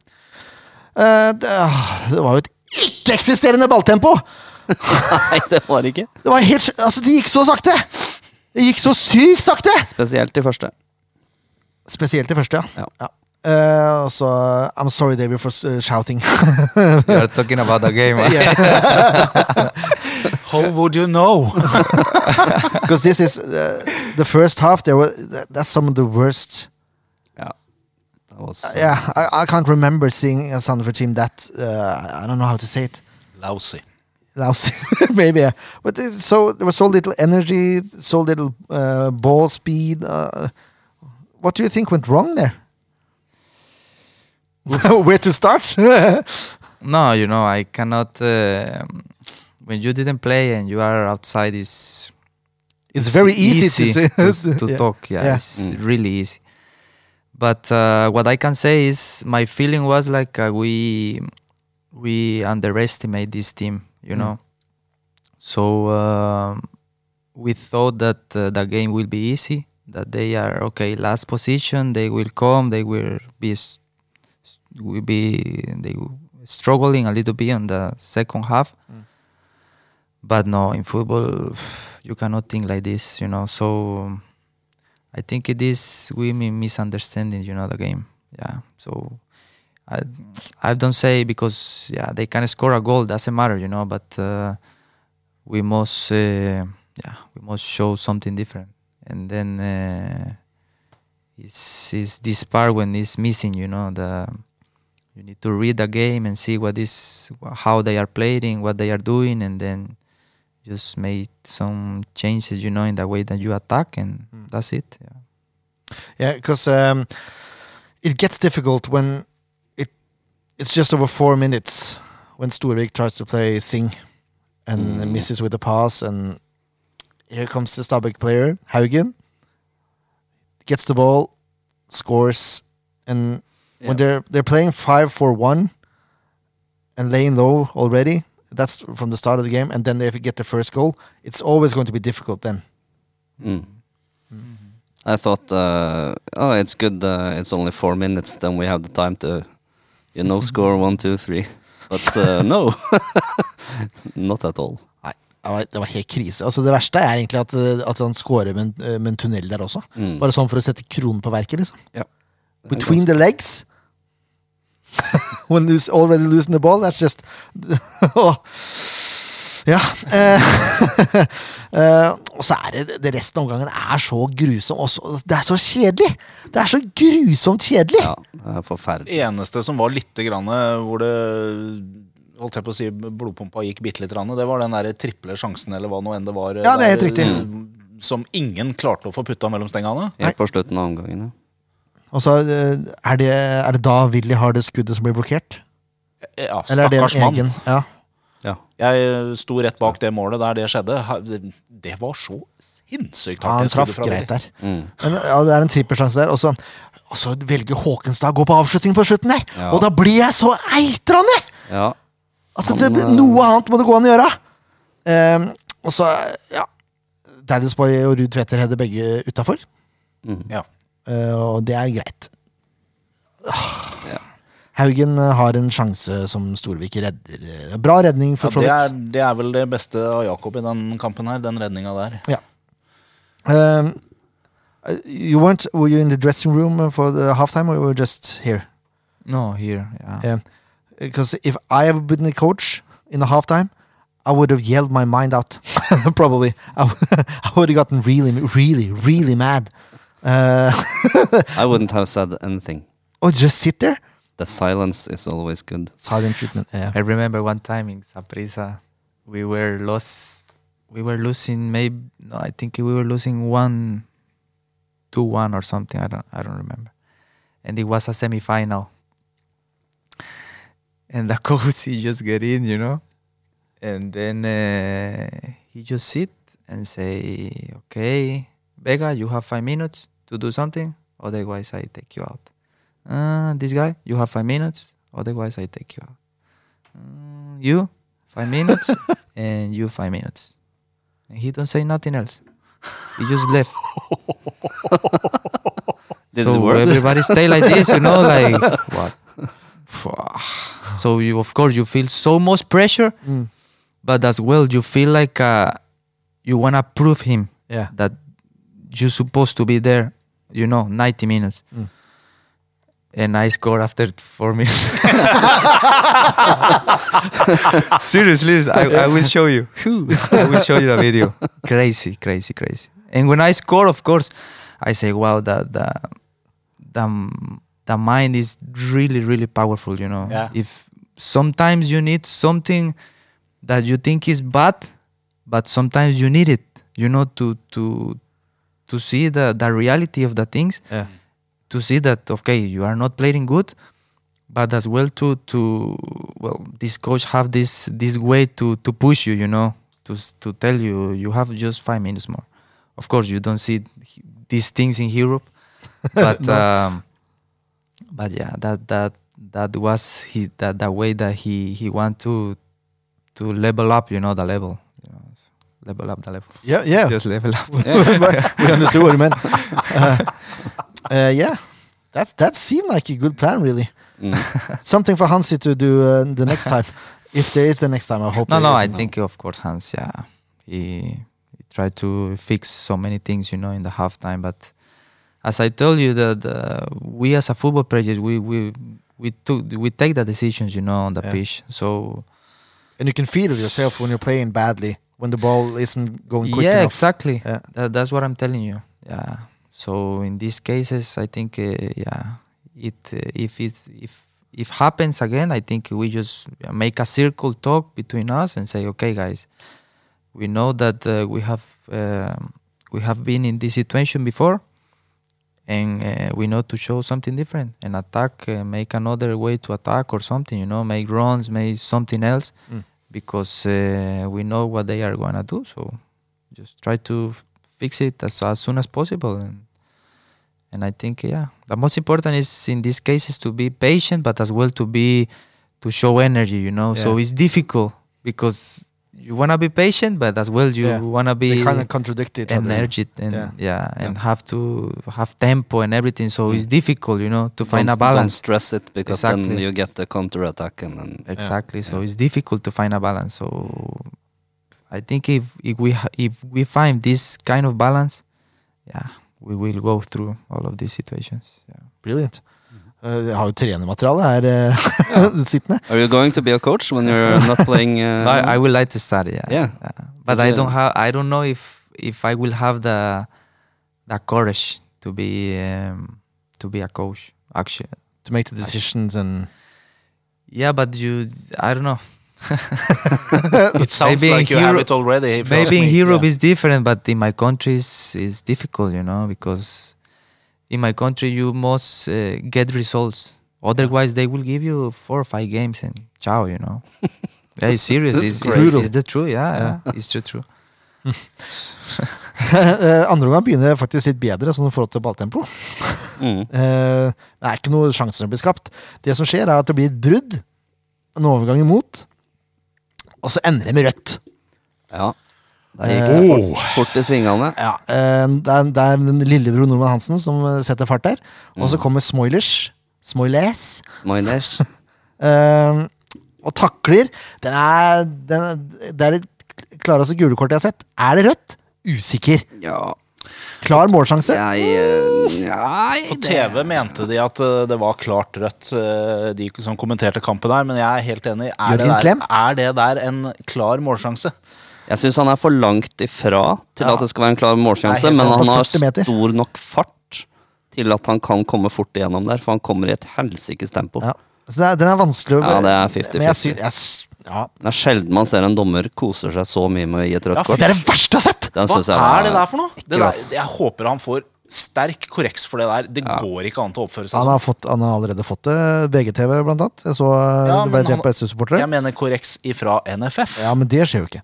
Eh, det, det var jo et ikke-eksisterende balltempo! Nei, det var ikke. Det var helt sj- Altså, det gikk så sakte! Det gikk så sykt sakte! Spesielt i første. Spesielt i første, ja. Ja. Eh, og så I'm sorry, David, for uh, shouting. you are talking about the game. huh? How would you know? Because this is uh, the first half. There was that, that's some of the worst. Ja. Det was, Yeah, I, I can't remember seeing a Sandefjord team that uh, I don't know how to say it. Lousy. Lousy, maybe. Yeah. But so there was so little energy, so little uh, ball speed. Uh, what do you think went wrong there? Where to start? No, you know, I cannot. Uh, when you didn't play and you are outside, is it's very easy, to, say, to, to Yeah. talk. Yeah, Yeah. it's Mm. really easy. But uh, what I can say is my feeling was like uh, we we underestimate this team. You Mm. know, so um, we thought that uh, the game will be easy. That they are okay, last position. They will come. They will be will be they struggling a little bit on the second half. Mm. But no, in football, you cannot think like this, you know. So I think it is we mi- misunderstanding, you know, the game. Yeah. So I I don't say because yeah they can score a goal doesn't matter, you know. But uh, we must uh, yeah we must show something different. And then uh, it's, it's this part when it's missing, you know the you need to read the game and see what is how they are playing what they are doing and then just make some changes you know in the way that you attack and Mm. that's it yeah. Yeah, because um, it gets difficult when it it's just over four minutes when Storevik tries to play Singh and Mm. misses with the pass, and here comes the Stabæk player Haugen, gets the ball, scores, and when they're they're playing five for one and laying low already. That's from the start of the game, and then they get the first goal. It's always going to be difficult then. Mm. I thought, uh, oh, it's good. Uh, it's only four minutes. Then we have the time to, you know, score one, two, three. But uh, no, not at all. Nei, det var, helt krise. Altså Det verste er egentlig at, eh, at han scorer med, en- med en tunnel der også. Mm. Bare sånn for å sette kronen på verket, liksom. Ja. Between the legs. When you already losing the ball, that's just Åh. Ja. eh, eh, og så er det det resten av omgangen er så grusom. Også, det er så kjedelig! Det er så grusomt kjedelig! Ja, det er forferdelig. eneste som var litt grann, hvor det holdt jeg på å si, blodpumpa gikk bitte litt, grann, det var den der triple sjansen, eller hva nå enn det var. Ja, det er helt der, riktig. eh, Som ingen klarte å få putta mellom stengene. Helt på slutten av omgangen. Ja. Og så eh, er det, er det da Willy har det skuddet som blir blokkert? Ja, Eller det stakkars mann. Ja. Ja. Jeg sto rett bak det målet der det skjedde. Det var så sinnssykt ja, han traff greit der. Mm. Men ja, det er en trippelsjanse der. Og så, og så velger Håkenstad å gå på avslutning på slutten der! Ja. Og da blir jeg så eitrende! ja. Altså, det, eh, noe annet må det gå an å gjøre! Um, og så, ja Daddy's Boy og Ruud Tveter header begge utafor. Mm. Ja. Og det er greit. Ja. Haugen eh, har en sjanse som Storvik redder. Eh, Bra redning, for Ja, så vidt. er, vidt. det er vel det beste av Jakob i den kampen her, den redninga der. Um, uh, you weren't Were you in the dressing room for the halftime, or you were just here? no here yeah Yeah. Because if I have been the coach in the halftime, I would have yelled my mind out. Probably, I, I would have gotten really, really, really mad. Uh, I wouldn't have said anything. or just sit there. The silence is always good. Silent treatment. Yeah. i remember one time in Saprissa, we were lost we were losing maybe no i think we were losing one two one or something i don't i don't remember and it was a semi-final and the coach he just get in you know and then uh, he just sit and say okay vega you have five minutes to do something otherwise i take you out uh, this guy you have five minutes otherwise i take you out Mm, you five minutes and you five minutes and he don't say nothing else he just left Did so everybody stay like this, you know, like what? so you, of course, you feel so much pressure, Mm. but as well, you feel like uh, you wanna prove him Yeah. that you're supposed to be there. You know, ninety minutes. Mm. and I score after four minutes. Seriously, I, I will show you. I will show you a video. Crazy, crazy, crazy. And when I score, of course, I say, "Wow, the the the, the mind is really, really powerful." You know, Yeah. if sometimes you need something that you think is bad, but sometimes you need it. You know, to to to see the the reality of the things Yeah. to see that okay you are not playing good but as well to to well this coach have this this way to to push you you know to to tell you you have just five minutes more. Of course you don't see these things in europe but um but yeah that that that was he that the way that he he want to to level up you know the level level up the level Yeah, yeah. just level up But we understood what you meant. Uh, uh, yeah, that that seemed like a good plan, really. Mm. Something for Hansi to do uh, the next time, if there is the next time. I hope. No, no, I isn't. think of course Hans, yeah, he, he tried to fix so many things, you know, in the halftime. But as I told you, that uh, we as a football players, we we we took we take the decisions, you know, on the Yeah. pitch. So and you can feel it yourself when you're playing badly, when the ball isn't going quick yeah, enough. exactly. Yeah. That, that's what I'm telling you. Yeah. So in these cases, I think uh, yeah, it uh, if it if if happens again, I think we just make a circle talk between us and say, okay, guys, we know that uh, we have um, we have been in this situation before, and uh, we know to show something different and attack, uh, make another way to attack or something, you know, make runs, make something else, Mm. Because uh, we know what they are gonna do. So just try to fix it as, as soon as possible. And and I think yeah the most important is in these cases to be patient but as well to be to show energy you know? So it's difficult because you want to be patient but as well you Yeah. want to They be kind of contradict each other. and Yeah. yeah, and have to have tempo and everything so it's mm. difficult you know to find don't, a balance Don't stress it because then you get the counter attack and then exactly so Yeah. it's difficult to find a balance so i think if if we ha- if we find this kind of balance yeah we will go through all of these situations yeah. Brilliant. Uh, jeg har jo trenermateriale her uh, sittende. Are you going to be a coach when you're not playing? Uh, I, I would like to study. yeah Yeah. but Okay. i don't have i don't know if if i will have the the courage to be um, to be a coach actually To make the decisions and yeah but you i don't know It sounds Maybe in like you have it already. maybe in. Europe Yeah. it's different, but in my country it's, it's difficult, you know, because in my country you must uh, get results. Otherwise, they will give you four or five games and ciao, you know. yeah, it's serious. It's, is it's, brutal. it's the truth. Yeah, yeah. it's true truth. Eh, Andre omgang begynner faktisk litt bedre sånn i forhold til balltempo. Mm. Eh, det er ikke noe sjanse som blir skapt. Det som skjer, er at det blir et brudd. En overgang imot. Og så ender det med rødt. Ja. Der gikk det fort, fort i svingene. Ja, eh, det, er, det er den lillebror Nordmann Hansen som eh, setter fart der. Og så kommer Smoilers. Smoilers. Smoilers. eh, og takler. Den er, den, er- det er det klareste gule kortet jeg har sett. Er det rødt? Usikker. Ja, Klar målsjanse. jeg Nei, På det- TV mente de at det var klart rødt, de som kommenterte kampen der. Men jeg er helt enig. Er, det der, er det der en klar målsjanse? Jeg syns han er for langt ifra til Ja. at det skal være en klar målsjanse, men han har stor nok fart til at han kan komme fort igjennom der, for han kommer i et helsikes tempo. Ja. Så det er, den er vanskelig å Ja, det er 50-50. Men jeg sy- jeg ja. Det er sjelden man ser en dommer koser seg så mye med å gi et rødt Ja, kort. Det er det verste jeg har sett! Den Hva jeg er det der for noe? Det der, jeg håper han får sterk korreks for det der. Det Ja. går ikke an til å oppføre seg Han sånn. har, fått, han har allerede fått det. VGTV, blant annet. Jeg så Ja, det ble men delt han- på SU-supportere. Jeg mener korreks ifra NFF. Ja, men det skjer jo ikke.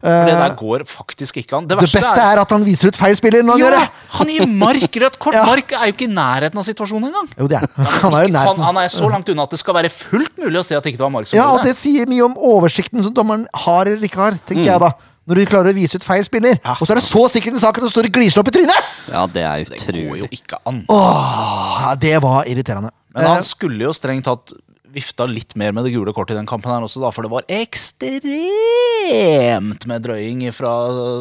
For det Eh, der går faktisk ikke an. Det, det beste er at han viser ut feil spiller når han Ja, gjør det! han gir Mark rødt kort! Ja. Mark er jo ikke i nærheten av situasjonen engang. Jo, det er han. Er jo Han, han er så langt unna at det skal være fullt mulig å se at ikke det var Mark som Ja, gjorde det Det sier mye om oversikten som dommeren har eller ikke har, tenker jeg da. Når du klarer å vise ut feil spiller. Ja. Og så er det så sikkert i saken at du står gliser opp i trynet! Ja, det er Det går jo ikke an. Åh, det var irriterende. Men han Eh, skulle jo strengt tatt vifta litt mer med det gule kortet i den kampen her også, da, for det var ekstremt med drøying fra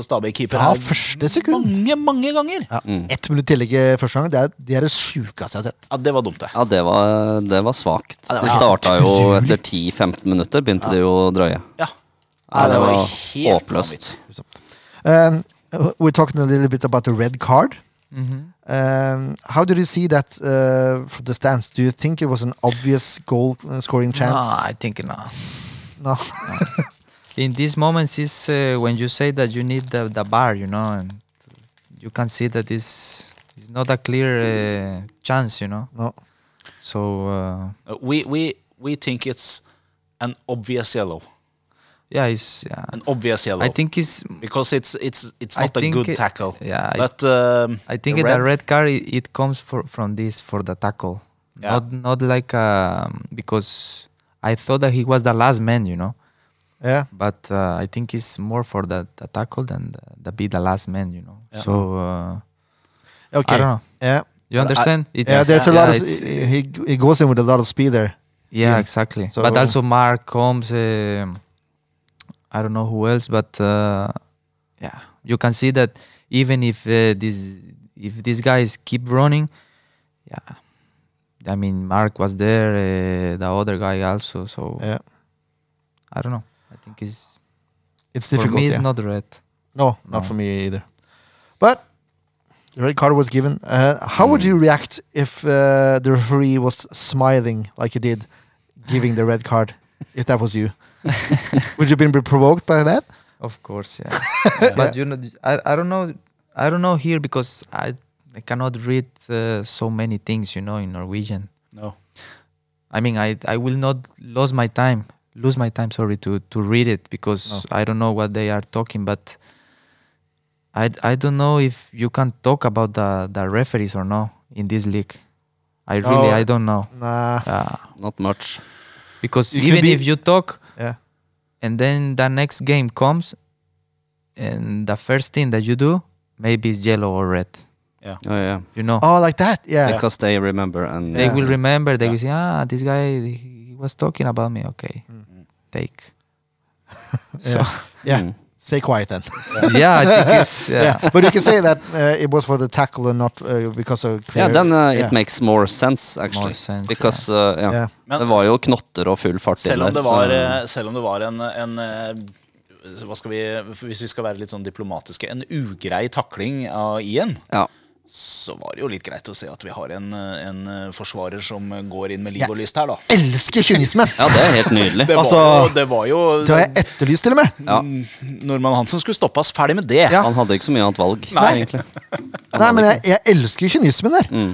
Stabæk-keeper Fra første sekund. Mange, mange ganger. Ja. Ett minutt tillegg første gang. Det er det, er det sjukeste jeg har sett. Ja, det var dumt, det. Ja, det var, det var svakt. Ja, det starta jo etter 10-15 minutter, begynte de jo å drøye. Ja. Ja, det var helt håpløst. Uh, we're talking a little bit about the red card. Mhm. Um, how did you see that uh, from the stands? Do you think it was an obvious goal uh, scoring chance? No, I think no. No. In these moments is uh, when you say that you need the, the bar, you know, and you can see that this is not a clear uh, chance, you know. no. So uh, Uh, We, we, we think it's an obvious yellow. Yeah, it's yeah. An obvious yellow. I think it's because it's it's it's not a good it- tackle. yeah. But um, I think the the red card it, it comes for, from this for the tackle, Yeah. not not like um, because I thought that he was the last man, you know. Yeah. But uh, I think it's more for the, the tackle than the, the be the last man, you know. Yeah. So uh, Okay. I don't know. Yeah. You But I- understand? It- Yeah, there's a yeah, lot of he he goes in with a lot of speed there. Yeah, Yeah. exactly. So- but also Mark Combs. um I don't know who else, but uh, yeah, you can see that even if uh, this if these guys keep running, yeah, I mean Mark was there, uh, the other guy also. So Yeah. I don't know. I think it's It's for difficult. me. yeah. It's not red. No, not No. for me either. But the red card was given. Uh, how would you react if uh, the referee was smiling like he did, giving the red card? If that was you, would you been provoked by that? Of course, yeah. but you know, I, I don't know, I don't know here because I I cannot read uh, so many things, you know, in Norwegian. no. I mean, I I will not lose my time, lose my time. Sorry to to read it because No. I don't know what they are talking. But I I don't know if you can talk about the the referees or no in this league. I really No. I don't know. Nah. Uh, Not much. because You even be- if you talk Yeah. And then the next game comes and the first thing that you do maybe it's yellow or red. Yeah. Oh, yeah. You know. Oh, like that? Yeah. Because they remember and They Yeah. will remember. They Yeah. will say, "Ah, this guy he he was talking about me." Okay, Mm. take. so Yeah. Mm. Stay quiet then. yeah, I think it's yeah. yeah. But you can say that uh, it was for the tackle and not uh, because of clear. Yeah, then uh, yeah. it makes more sense, actually. More sense, Because uh. Yeah. Men Det var jo knotter og full fart selv om det der, var, så- eh, selv om det var en, en eh, hva skal vi, Hvis vi skal være litt sånn diplomatiske En ugrei takling av Ian, ja. Så var det jo litt greit å se at vi har en, en forsvarer som går inn med liv og lyst her, da. Elsker kynisme! ja, det er helt nydelig. Det var Altså, jo, det var jo Det har jeg etterlyst, til og med. Ja. Norman Hansen skulle stoppes. Ferdig med det. Ja. Han hadde ikke så mye annet valg, Nei. egentlig. Nei, men jeg, jeg elsker kynismen der. Mm.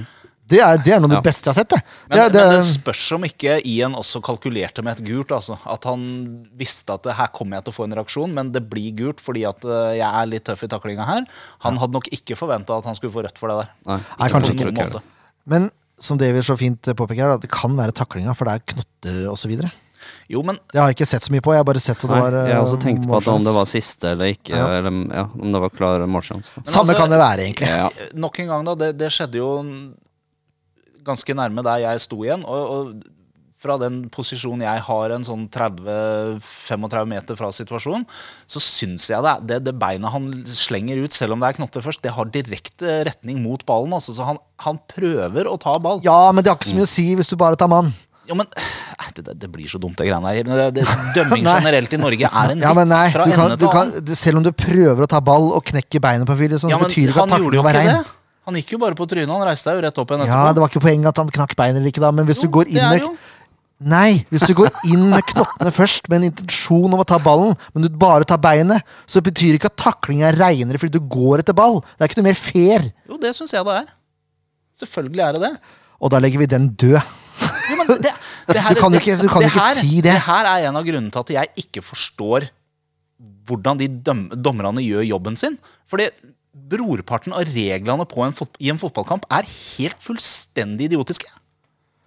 Det er, det er noe av det beste jeg har sett. Det. Men, det, det, men det spørs om ikke Ian også kalkulerte med et gult. Altså. At han visste at her kommer jeg til å få en reaksjon, men det blir gult fordi at eh, jeg er litt tøff i taklinga her. Han hadde nok ikke forventa at han skulle få rødt for det der. Nei. Nei, kanskje ikke. måte. Men som David så fint påpeker, her, det kan være taklinga, for det er knotter osv. Det Jo, men har jeg ikke sett så mye på. Jeg har bare sett at det Nei, var jeg har også eh, tenkt på at om det var siste eller ikke, Ja. eller ja, om det var klar målsjanse. Samme altså, kan det være, egentlig. Ja. nok en gang, da. Det, det skjedde jo ganske nærme der jeg sto igjen. Og, og fra den posisjonen jeg har en sånn 30-35 meter fra situasjonen, så syns jeg det, det, det beinet han slenger ut, selv om det er knotter først, det har direkte retning mot ballen. Altså, så han, han prøver å ta ball. Ja, men det har ikke så mye å si hvis du bare tar mann. Jo, men eh, det, det, blir så dumt, det greiene her. Dømming generelt i Norge er en Ja, nei, vits fra kan, ende til annen. selv om du prøver å ta ball og knekke beinet på en fyr, så Ja, betyr ikke at jo var rein. Det. Han gikk jo bare på trynet. Han reiste seg jo rett opp igjen etterpå. Ja, det var ikke poenget at han knakk beinet eller ikke, da, men hvis Jo, du går det inn med. Nei, hvis du går inn med knottene først med en intensjon om å ta ballen, men du bare tar beinet, så betyr ikke at taklinga er reinere fordi du går etter ball. Det er ikke noe mer fair. Jo, det syns jeg det er. Selvfølgelig er det det. Og da legger vi den død. Jo, men det, det her, Du kan jo ikke- du kan ikke her, si det. Det her er en av grunnene til at jeg ikke forstår hvordan de døm, dommerne gjør jobben sin. Fordi brorparten av reglene på en fot, i en fotballkamp er helt fullstendig idiotiske.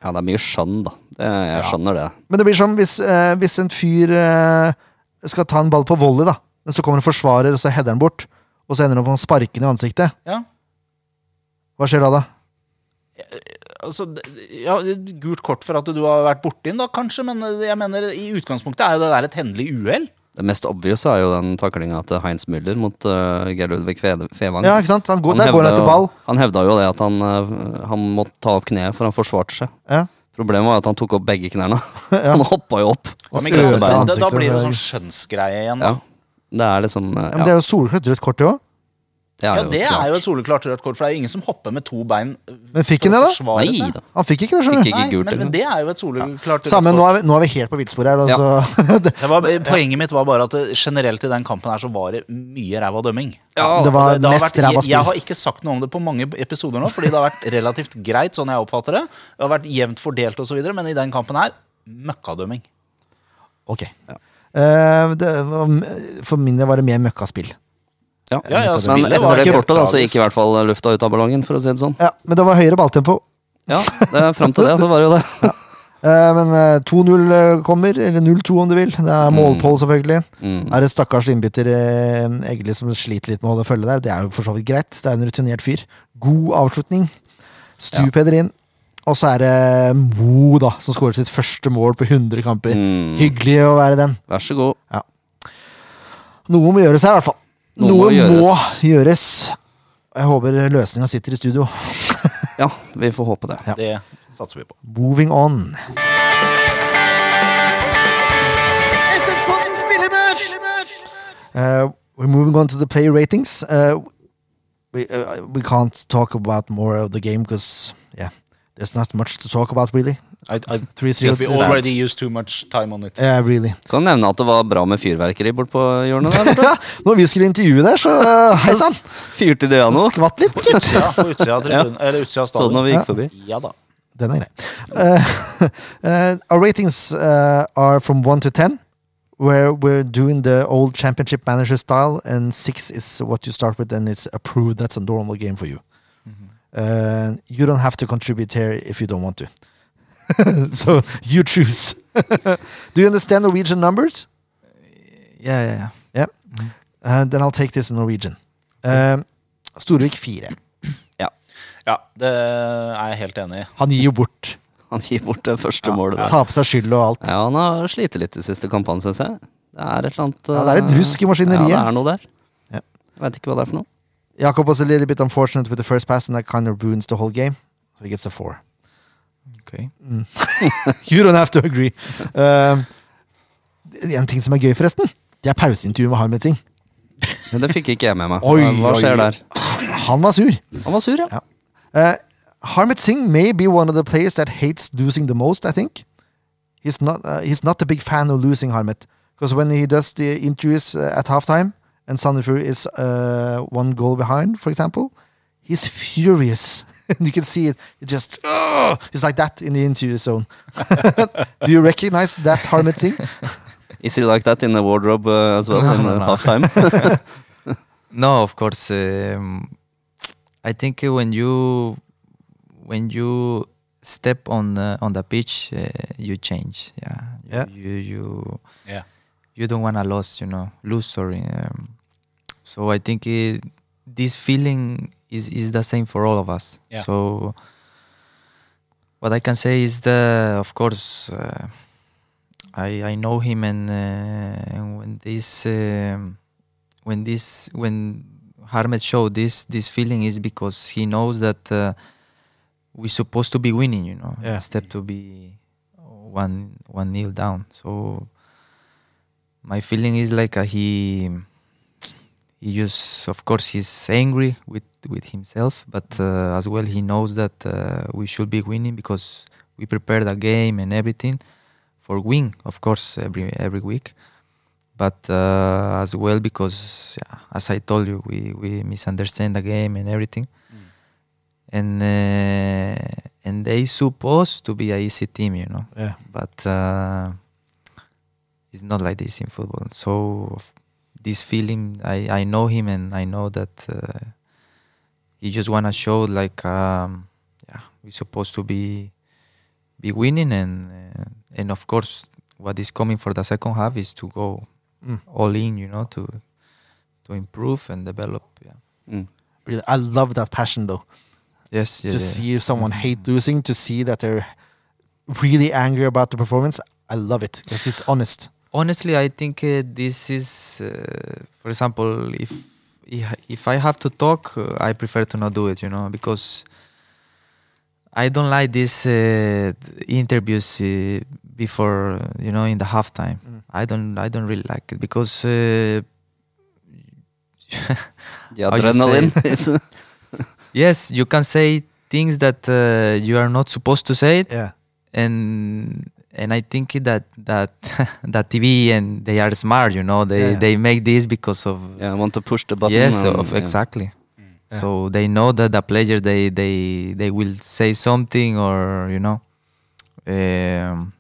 ja, det er mye skjønn, da. Det, jeg skjønner det. Men det blir som hvis, eh, hvis en fyr eh, skal ta en ball på volley, da. Men så kommer en forsvarer, og så header han bort. Og så ender han på med å sparke den i ansiktet. Ja. Hva skjer da, da? altså, ja, Gult kort for at du har vært borti den, da, kanskje, men eh, jeg mener i utgangspunktet er jo det der et hendelig uhell. Det mest obvious er jo den taklinga til Heinz Müller mot uh, Geir Ludvig Fevang. Ja, ikke sant? Han går, Han hevda, går hevda jo- ball. Han hevda jo det at han, uh, han måtte ta opp kneet, for han forsvarte seg. Ja. Problemet var at han tok opp begge knærne. Ja. Han hoppa jo opp. Og Men da, da, blir det jo sånn skjønnsgreie igjen. Ja. Da. Det er liksom uh, Ja, men det er jo solklart rødt kort, det òg. Det er Ja, det klart. er jo et soleklart rødt kort, for det er jo ingen som hopper med to bein. Men fikk han det, da? Nei da. Han fikk ikke det, skjønner du. Nei, gult men, men det er jo et soleklart Samme, rødt nå kort. er, vi, nå er vi helt på villspor her. Altså. Ja. Det var, Poenget mitt var bare at generelt i den kampen her så var det mye ræva dømming. det var Det det mest vært, ræva jeg, jeg har ikke sagt noe om det på mange episoder nå, fordi det har vært relativt greit, sånn jeg oppfatter det. Det har vært jevnt fordelt osv., men i den kampen her møkkadømming. Ok. Eh, det, for min del var det mer møkkaspill. Ja. Ja, ja, Men etter det kortet da, så gikk i hvert fall lufta ut av ballongen, for å si det sånn. Ja, men det var høyere balltempo. Ja, det er Fram til det, så var det jo det. ja. men eh, 2-0 kommer, eller 0-2 om du vil. Det er målpål, selvfølgelig. Mm. Er det stakkars innbytter eh, Egli som sliter litt med å holde følge der. Det er jo for så vidt greit. Det er en rutinert fyr. God avslutning. Stupeder inn. Og så er det Mo, da, som skårer sitt første mål på 100 kamper. Mm. Hyggelig å være den. Vær så god. Ja. Noe må gjøres her, i hvert fall. Noe Noe, må må gjøres. gjøres. Jeg håper løsninga sitter i studio. Ja, vi får håpe det. Ja. Det satser vi på. Moving on. Uh, we're moving on to the player ratings. Uh, we uh, we can't talk about more of the game because yeah, there's not much to talk about really. I, I, we already used too much time on it. Yeah, really. Kan nevne at det var bra med fyrverkeri bort på hjørnet der. Når vi skulle intervjue der, så uh, hei sann! Fyrte det av noe? Skvatt litt. Ja, på utsida av tribunen, eller utsida av Så det når vi gikk forbi. Ja da. Den er grei. Uh, uh, our ratings uh, are from one to ten, where we're doing the old championship manager style, and six is what you start with, and it's approved. That's a normal game for you. Uh, you don't have to contribute here if you don't want to. so you choose. Do you understand Norwegian numbers? Yeah, yeah, yeah. Yeah. Uh, then I'll take this in Norwegian. Um, Storvik 4. Ja, ja. det er jeg helt enig i. Han gir jo bort. Han gir bort det første målet der. Tar på seg skyld og alt. Ja, han har slitt litt de siste kampene, syns jeg. Det er et eller annet Ja, det er litt rusk i maskineriet. Ja, det er noe der. Ja. Jeg vet ikke hva det er for noe. Jakob was a little bit unfortunate with the first pass, and that kind of ruins the whole game. So he gets a four. Okay. You don't have to agree. Uh, en ting som er gøy, forresten, det er pauseintervjuet med Harmet Singh. Men det fikk ikke jeg med meg. Oi, Hva skjer oi. der? Han var sur. Han var sur, ja. Ja. Uh, Harmet Singh may be one of the players that hates losing the most, I think. He's not, uh, he's not a big fan of losing Harmet. Because when he does the interviews uh, at halftime, and Sandefjord is uh, one goal behind, for example, he's furious. you can see it. It just, oh, it's like that in the interview zone. Do you recognize that Harmeet Singh? Is he like that in the wardrobe uh, as well No, in no, no. halftime? No, of course. Um, I think when you when you step on uh, on the pitch, uh, you change. Yeah. Yeah. You you Yeah. you don't want to lose. You know, lose. Sorry. Um, so I think it, this feeling is is the same for all of us. Yeah. So what I can say is the of course. Uh, I I know him and, uh, and when this um, when this when Harmeet showed this this feeling is because he knows that uh, we're supposed to be winning, you know, Yeah. instead to be one one nil down. So my feeling is like he he just of course he's angry with with himself, but uh, as well he knows that uh, we should be winning because we prepared the game and everything for win, of course, every every week but uh, as well because yeah, as I told you, we we misunderstand the game and everything, and uh, and they supposed to be a easy team, you know, Yeah. but uh, it's not like this in football. So this feeling, I I know him and I know that uh, he just wanna show like um, yeah, we're supposed to be be winning and uh, and of course what is coming for the second half is to go Mm. all in, you know, to to improve and develop. Yeah, Mm. Really, I love that passion, though. Yes, yeah, to yeah. see someone hate losing, to see that they're really angry about the performance. I love it because it's honest. Honestly i think uh, this is uh, for example if if- i have to talk uh, i prefer to not do it you know because i don't like these uh, interviews uh, before you know in the halftime Mm. i don't i don't really like it because uh, The you adrenaline is yes you can say things that uh, you are not supposed to say it Yeah. and and I think that that that TV and they are smart, you know. They Yeah. they make this because of yeah, I want to push the button. yes, and, of yeah. exactly. Yeah. So they know that the players they they they will say something or you know. Um,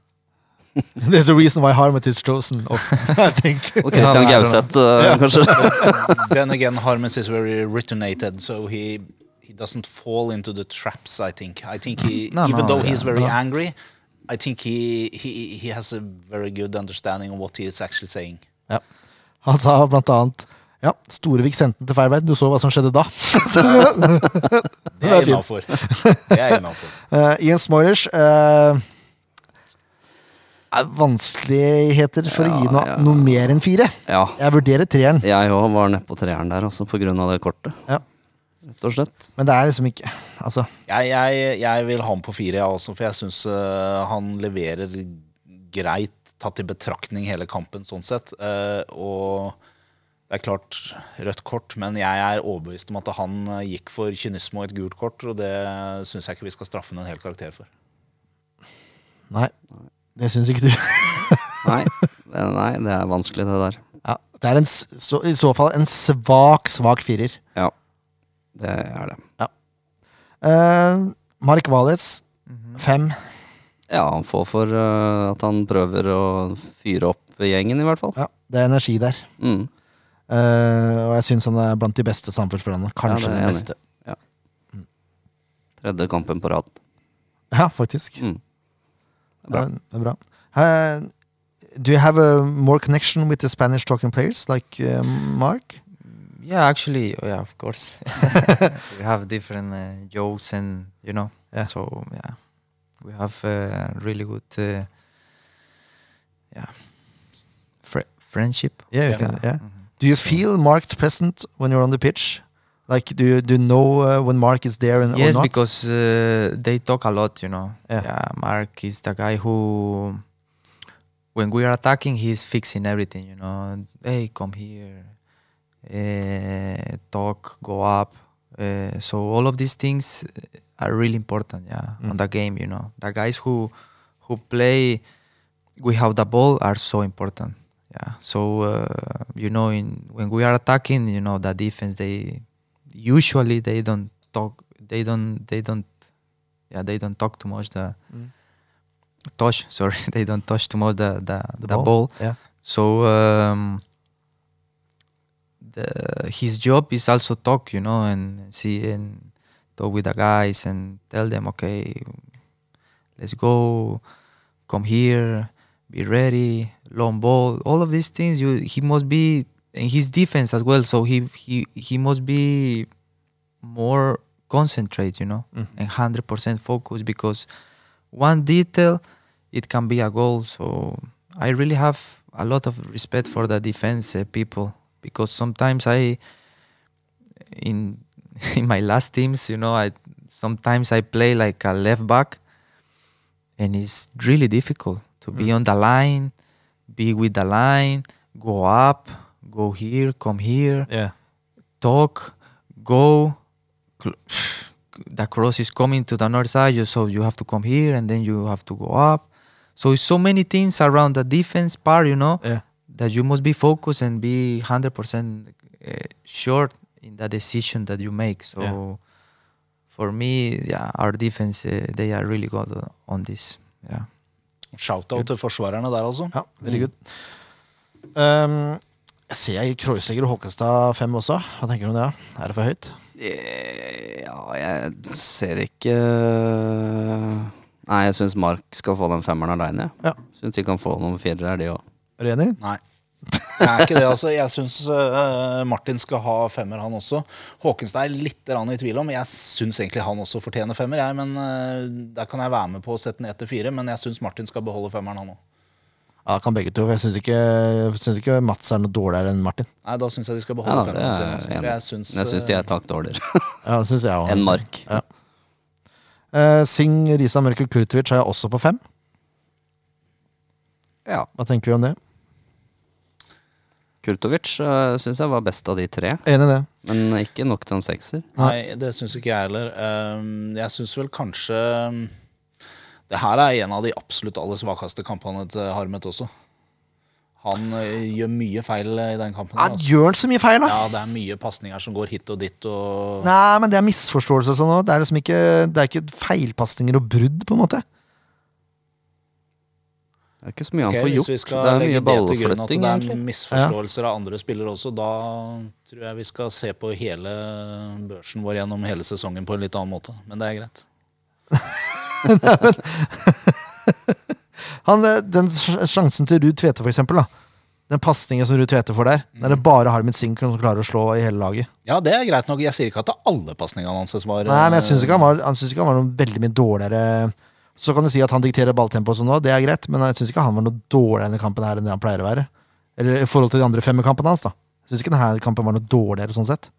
There's a reason why Harmeet is chosen. off, I think. okay, Christian Ja, Gauseth, uh, kanskje. then again, Harmes is very returnated, so he he doesn't fall into the traps. I think. I think he, No, even no, though he's very no. angry, I think he he he has a very good understanding of what he is actually saying. Ja. Han sa blant annet ja, Storevik sendte den til feil vei. Du så hva som skjedde da. Det er innafor. Eh, Ian Smoilers uh, er vanskeligheter for å gi noe, ja. noe mer enn fire. Ja. Jeg vurderer treeren, Jeg òg var nede på treeren der, også på grunn av det kortet. Ja. Rett og slett. men det er liksom ikke Altså, Jeg, jeg, jeg vil ha ham på fire, jeg også, for jeg syns han leverer greit, tatt i betraktning hele kampen, sånn sett. Uh, og det er klart rødt kort, men jeg er overbevist om at han eh, gikk for kynisme og et gult kort, og det syns jeg ikke vi skal straffe ham en hel karakter for. nei. Det syns ikke du. Nei, det, nei, det er vanskelig, det der. Ja, det er en, så, i så fall en svak, svak firer. Ja, det er det. Eh, Mark Valles, fem. Ja, han får for uh, at han prøver å fyre opp gjengen, i hvert fall. Ja, det er energi der. Mm. Uh, og jeg syns han er blant de beste samfunnsspillerne. Kanskje Ja, den beste. Ja. Mm. Tredje kampen på rad. Ja, faktisk. Mm. Ja, det er bra. Uh, do you have a more connection with the Spanish talking players, like uh, Mark? Yeah, actually, oh, yeah, of course. we have different uh, jokes and you know. Yeah. So yeah, we have uh, really good. Uh, yeah. Fri friendship. Yeah, Yeah. can- yeah. Mhm. Do you So- feel Mark present when you're on the pitch? Like, do you do you know uh, when Mark is there and or yes not? because uh, they talk a lot you know Yeah. mark is the guy who when we are attacking he's fixing everything you know hey come here talk go up uh, so all of these things are really important yeah Mm. on the game you know the guys who who play without the ball are so important yeah so uh, you know in when we are attacking you know the defense they usually they don't talk they don't they don't yeah they don't talk too much the Mm. touch sorry they don't touch too much the the, The the, ball? ball. Yeah. so um the his job is also talk you know and see and talk with the guys and tell them okay let's go come here be ready long ball all of these things you he must be in his defense as well so he he he must be more concentrate you know Mhm. and 100% focus because one detail it can be a goal so i really have a lot of respect for the defense uh, people because sometimes i in in my last teams you know i sometimes i play like a left back and it's really difficult to be Mm. on the line be with the line go up go here come here yeah, talk, go. The cross is coming to the north side, so you have to come here, and then you have to go up. So it's so many things around the defense part, you know, yeah. That you must be focused and be hundred percent uh, sure in the decision that you make. So Yeah. for me, yeah, our defense uh, they are really good on this. Yeah. Shout-out til forsvarerne der, altså. Ja, veldig good. Um, jeg ser jeg Kreuzlegger og Håkenstad fem også. Hva tenker du om det? Er det for høyt? Eh, Ja, jeg ser ikke Nei, jeg syns Mark skal få den femmeren aleine. Ja. Syns de kan få noen firere, de òg. Er du enig? Nei. Jeg er ikke det, altså. Jeg syns Martin skal ha femmer, han også. Håkenstad er litt i tvil om. Jeg syns egentlig han også fortjener femmer, jeg. Men uh, der kan jeg være med på å sette ned til fire. Men jeg syns Martin skal beholde femmeren, han òg. Ja, kan begge to. Jeg syns ikke, synes ikke Mats er noe dårligere enn Martin. Nei, da syns jeg de skal beholde ja, femmeren er sin. jeg syns, jeg syns de er takk dårligere Ja, det enn Mark. Ja. Uh, Singh, Risa Mørk og Kurtovic har jeg også på fem. Ja. Hva tenker vi om det? Kurtovic uh, syns jeg var best av de tre, Enig det. men ikke nok til en sekser. Nei, det syns ikke jeg heller. Um, jeg syns vel kanskje um, Det her er en av de absolutt aller svakeste kampene til Harmet også. Han uh, gjør mye feil i den kampen. Ja, altså. gjør han så mye feil, da? Ja, det er mye pasninger som går hit og dit. Og Nei, men det er misforståelser sånn òg. Det er liksom ikke, det er ikke feilpasninger og brudd, på en måte. Det er ikke så mye han får gjort. hvis vi skal Det er legge mye det ballflytting, det er misforståelser misforståelser av andre spillere også, da tror jeg vi skal se på hele børsen vår gjennom hele sesongen på en litt annen måte. Men det er greit. Han, eh, den sjansen til Ruud Tvete, for eksempel. Da. Den pasningen som Ruud Tvete får der. Der det bare Harmet Sinkron som klarer å slå i hele laget. Ja, det er greit nok. Jeg sier ikke at alle pasningene hans var Nei, men jeg syns ikke han var, han synes ikke han var noen veldig mye dårligere Så kan du si at han dikterer balltempo og sånn òg, det er greit, men jeg syns ikke han var noe dårligere i kampen her enn det han pleier å være. Eller i forhold til de andre femmerkampene hans, da. Jeg syns ikke denne kampen var noe dårligere sånn sett.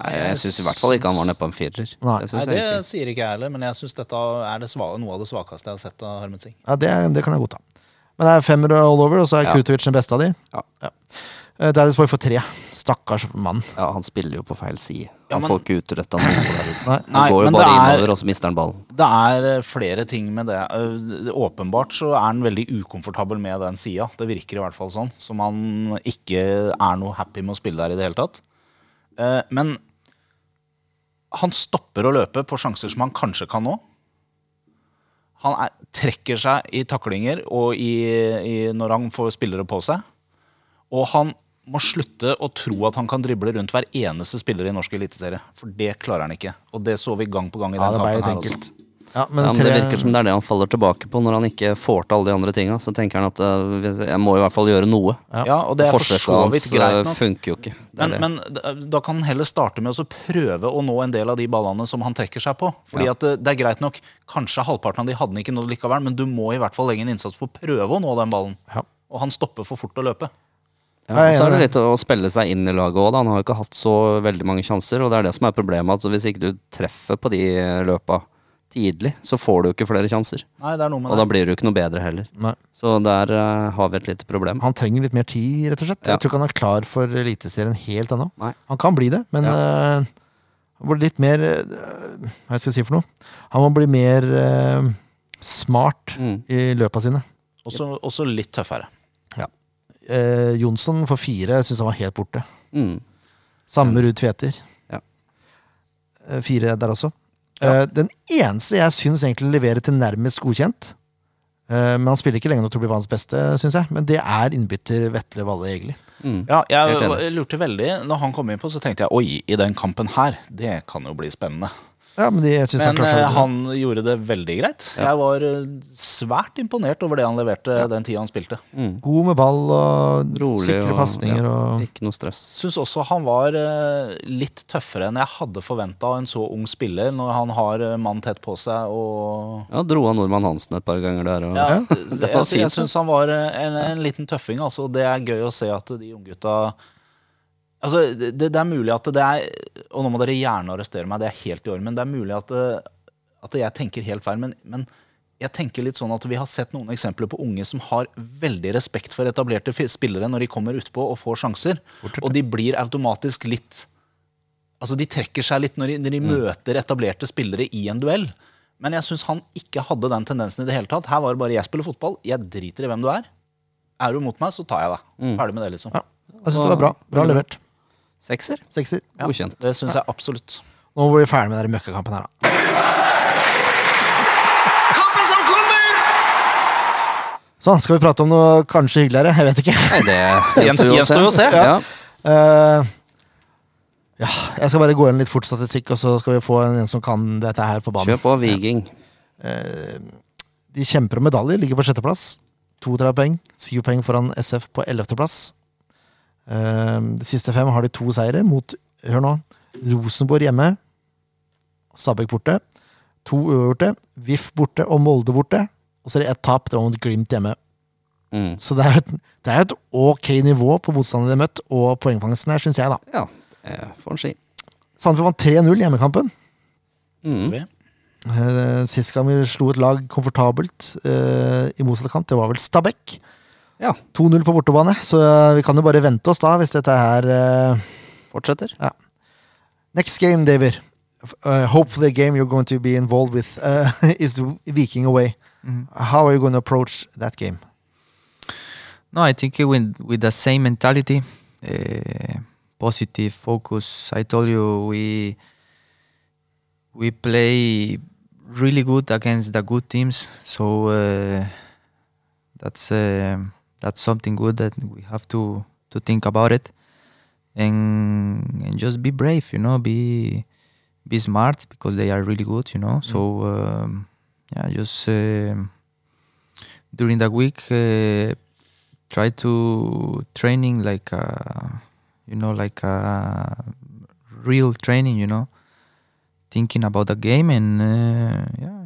Nei, jeg syns i hvert fall ikke han var nede på en firer. Nei. Det Nei, det jeg ikke. sier ikke jeg heller, men jeg syns dette er det sva- noe av det svakeste jeg har sett av Harmet Singh. Ja, det, det kan jeg godta. Men det er femmer all over, og så er Ja. Kurtovic den beste av de. Ja. Eh, Boy får tre. Stakkars mann. Ja, han spiller jo på feil side. Ja, Han men- får ikke utretta noe der ute. Nei. Går jo bare er- innover, og så mister han ballen. Det er eh, flere ting med det. Eh, Åpenbart så er han veldig ukomfortabel med den sida. Det virker i hvert fall sånn. Som han ikke er noe happy med å spille der i det hele tatt. Men han stopper å løpe på sjanser som han kanskje kan nå. Han er, trekker seg i taklinger og i, i når han får spillere på seg. Og han må slutte å tro at han kan drible rundt hver eneste spiller i norsk eliteserie. For det klarer han ikke. Og det så vi gang på gang i Ja, den det kampen her her også. Ja, men Ja, men tre, Det virker som det er det han faller tilbake på når han ikke får til alle de andre tinga. Så tenker han at øh, jeg må i hvert fall gjøre noe. Ja, og det er for så Forsøket vidt hans greit nok. funker jo ikke. Men, men da kan han heller starte med å prøve å nå en del av de ballene som han trekker seg på. Fordi Ja. at det, det er greit nok, Kanskje halvparten av de hadde han ikke nådd likevel, men du må i hvert fall legge en innsats på å prøve å nå den ballen. Ja. Og han stopper for fort å løpe. Ja, og så er det litt å spille seg inn i laget òg. Han har jo ikke hatt så veldig mange sjanser, og det er det som er problemet. Altså, hvis ikke du treffer på de løpa tidlig, så får du ikke flere sjanser. Nei, det er noe med Og da blir du ikke noe bedre heller. Nei. Så der uh, har vi et lite problem. Han trenger litt mer tid, rett og slett. Ja. Jeg tror ikke han er klar for Eliteserien helt ennå. Nei. Han kan bli det, men han blir litt mer uh, Hva skal jeg si for noe? Han må bli mer uh, smart Mm. i løpa sine. Også, også litt tøffere. Eh, Jonsson for fire syns han var helt borte. Mm. Samme Ruud Tveter. Ja. Eh, fire der også. Eh, den eneste jeg syns egentlig leverer til nærmest godkjent, eh, men han spiller ikke lenge nok til å bli verdens beste, syns jeg, men det er innbytter Vetle Valle Egeli. Mm. Ja, jeg lurte veldig. Når han kom inn på, så tenkte jeg oi, i den kampen her, det kan jo bli spennende. Ja, men de, jeg synes han klarte eh, han gjorde det veldig greit. Ja. Jeg var eh, svært imponert over det han leverte den tida han spilte. Mm. God med ball og Rolig sikre og- pasninger ja, og Ikke noe stress. Syns også han var eh, litt tøffere enn jeg hadde forventa av en så ung spiller, når han har mann tett på seg og Ja, dro av Nordmann Hansen et par ganger der. Og, ja, Det Jeg, var jeg, syns han var en, en liten tøffing. Altså. Det er gøy å se at de unggutta Altså, det, det er mulig at det er Og nå må dere gjerne arrestere meg, det er helt i orden, men det er mulig at, det, at jeg tenker helt feil. Men, men jeg tenker litt sånn at vi har sett noen eksempler på unge som har veldig respekt for etablerte spillere når de kommer utpå og får sjanser. Og de blir automatisk litt Altså, de trekker seg litt når de, når de møter etablerte spillere i en duell. Men jeg syns han ikke hadde den tendensen i det hele tatt. Her var det bare 'jeg spiller fotball, jeg driter i hvem du er'. Er du mot meg, så tar jeg deg. Ferdig med det, liksom. Ja. Jeg syns det var bra. Bra levert. Sekser? Sekser. Ja, Godkjent. Det syns jeg absolutt. Nå må vi ferdig med den møkkakampen her, da. Sånn, skal vi prate om noe kanskje hyggeligere? Jeg vet ikke. Nei, det Gjenstår jo å se. Ja. Uh, ja, jeg skal bare gå inn litt fort statistikk, og så skal vi få en, en som kan dette her på banen. Kjør på, Viking. De kjemper om medaljer, ligger på sjetteplass. 32 poeng. 7 poeng foran SF på 11.-plass. De siste fem har de to seire mot Hør nå. Rosenborg hjemme. Stabæk borte. To uavgjorte. VIF borte og Molde borte. Og så er det ett tap. Det var mot Glimt hjemme. Mm. Så det er et, det er et ok nivå på motstanderne de har møtt, og poengfangsten her, syns jeg, da. Ja, jeg får en si. Sandefjord vant 3-0 hjemmekampen. Mm. Eh, Sist gang vi slo et lag komfortabelt eh, i motsatt kant, det var vel Stabæk. Ja, 2-0 på bortebane, så eh, vi kan jo bare vente oss da, hvis dette her eh, fortsetter. Next game, David. Uh, hopefully, a game you're going to be involved with uh, is Viking away. Mhm. How are you going to approach that game? No, I think with with the same mentality, uh, positive focus. I told you we we play really good against the good teams, so that's uh, that's something good that we have to to think about it, and and just be brave, you know, be be smart because they are really good, you know. So um, yeah, just um during the week. Uh, try to training like uh you know like uh real training you know thinking about the game and uh, yeah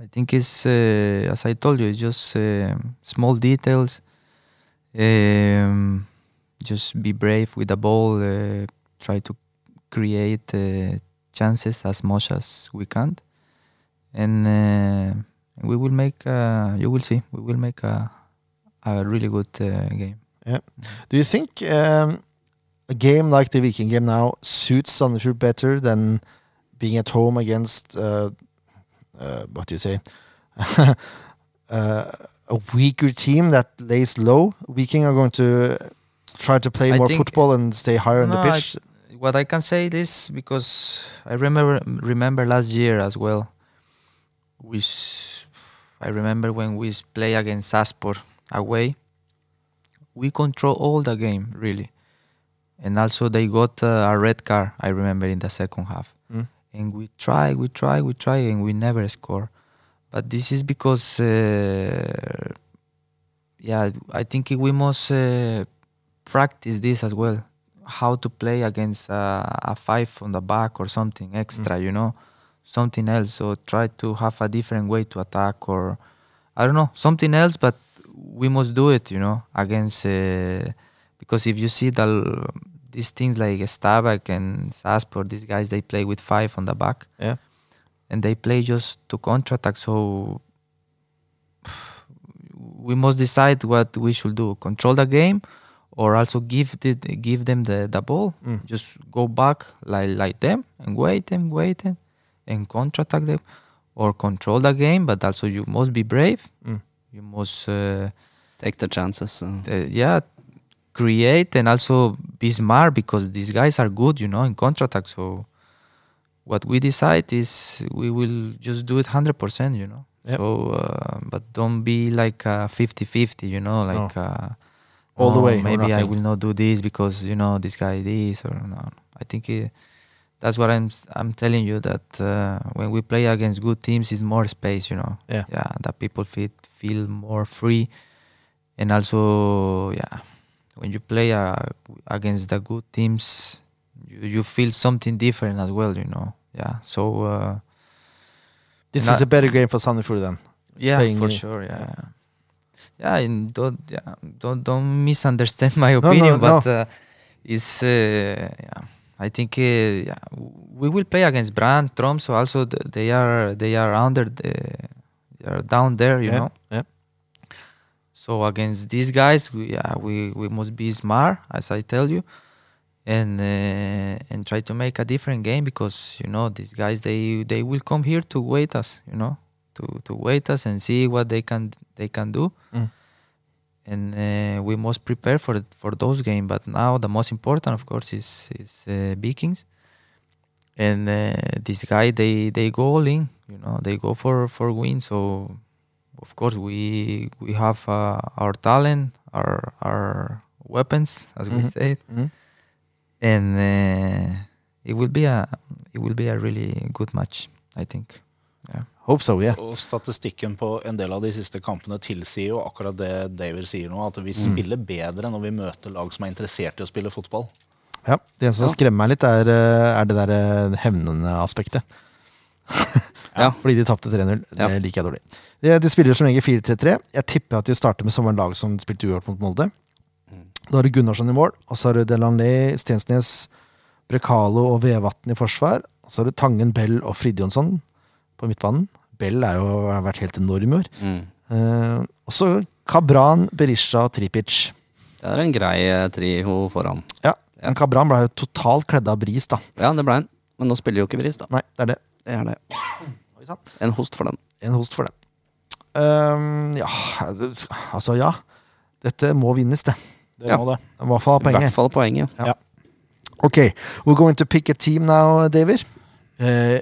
i think it's uh, as i told you it's just uh, small details um just be brave with the ball uh, try to create uh, chances as much as we can. And uh, we will make uh, you will see we will make a a really good uh, game. Do you think um, a game like the Viking game now suits Sandefjord better than being at home against, uh, what do you say, a weaker team that lays low? Viking are going to try to play I more football and stay higher on No, the I- pitch. What I can say this because I remember remember last year as well. We I remember when we play against Saspor away. We control all the game really, and also they got uh, a red card. I remember in the second half, Mm. and we try, we try, we try, and we never score. But this is because, uh, yeah, I think we must uh, practice this as well. How to play against uh, a five on the back or something extra, you know, something else. So try to have a different way to attack, or I don't know, something else. But we must do it, you know, against uh, because if you see the these things like Stabæk and Saspor, these guys they play with five on the back Yeah. And they play just to counterattack. So we must decide what we should do: control the game, or also give the, give them the, the ball. Mm. Just go back like like them and wait and wait them, and counterattack them, or control the game. But also you must be brave. Mm. You must. Uh, Take the chances. uh, uh, yeah create and also be smart because these guys are good you know in counterattack so what we decide is we will just do it 100% you know? Yep. so uh, but don't be like uh, 50-50 you know? Like uh, All the "Oh, way maybe i will not do this because you know this guy this or no i think uh, that's what i'm i'm telling you that uh, when we play against good teams is more space you know? Yeah. yeah that people feel feel more free. And also yeah when you play uh, against the good teams you, you feel something different as well you know yeah so uh, This is I- a better game for Sandefjord then. yeah for sure yeah yeah and don't yeah, don't don't misunderstand my no, opinion no. but uh, it's uh, yeah I think uh, yeah, we will play against Brann Tromsø also th- they are they are under the they are down there you yeah. know Yeah. So against these guys, we yeah, we, we must be smart, as I tell you, and uh, and try to make a different game because you know these guys they they will come here to wait us, you know, to to wait us and see what they can they can do, Mm. and uh, we must prepare for for those games. But now the most important, of course, is is uh, Vikings, and uh, this guy they they go all in, you know, they go for for win. So of course we we have uh, our talent, our our weapons, as we Mhm. say, Mhm. And uh, it will be a it will be a really good match. I think. Hope so, yeah. Og statistikken på en del av de siste kampene tilsier jo akkurat det David sier nå, at vi Mm. spiller bedre når vi møter lag som er interessert i å spille fotball. ja. Det eneste som skremmer meg litt, er, eh, er det der eh, hevnende aspektet. Ja. Fordi de tapte 3-0. Ja. Det liker jeg dårlig. De, de spiller som regel 4-3-3. Jeg tipper at de starter med samme lag som spilte uavgjort mot Molde. Da har du Gunnarsson i mål, og så har du Delanley, Stensnes, Brekalo og Vevatn i forsvar. Og så har du Tangen, Bell og Fridjonsson på midtbanen. Bell er jo, har vært helt enorm i år. Mm. Eh, og så Kabran, Berisha og Tripic. Det er en grei eh, trio foran. Ja, men Kabran ble jo totalt kledd av bris, da. Ja, det ble han. Men nå spiller jo ikke Bris, da. Nei, det er det. Det er det. En host for den. En host for den. Um, ja, altså ja. Dette må vinnes, det. Det Ja. må det. I hvert fall I hvert fall poenget. Ja. Okay, we're going to pick a team now, David. Uh,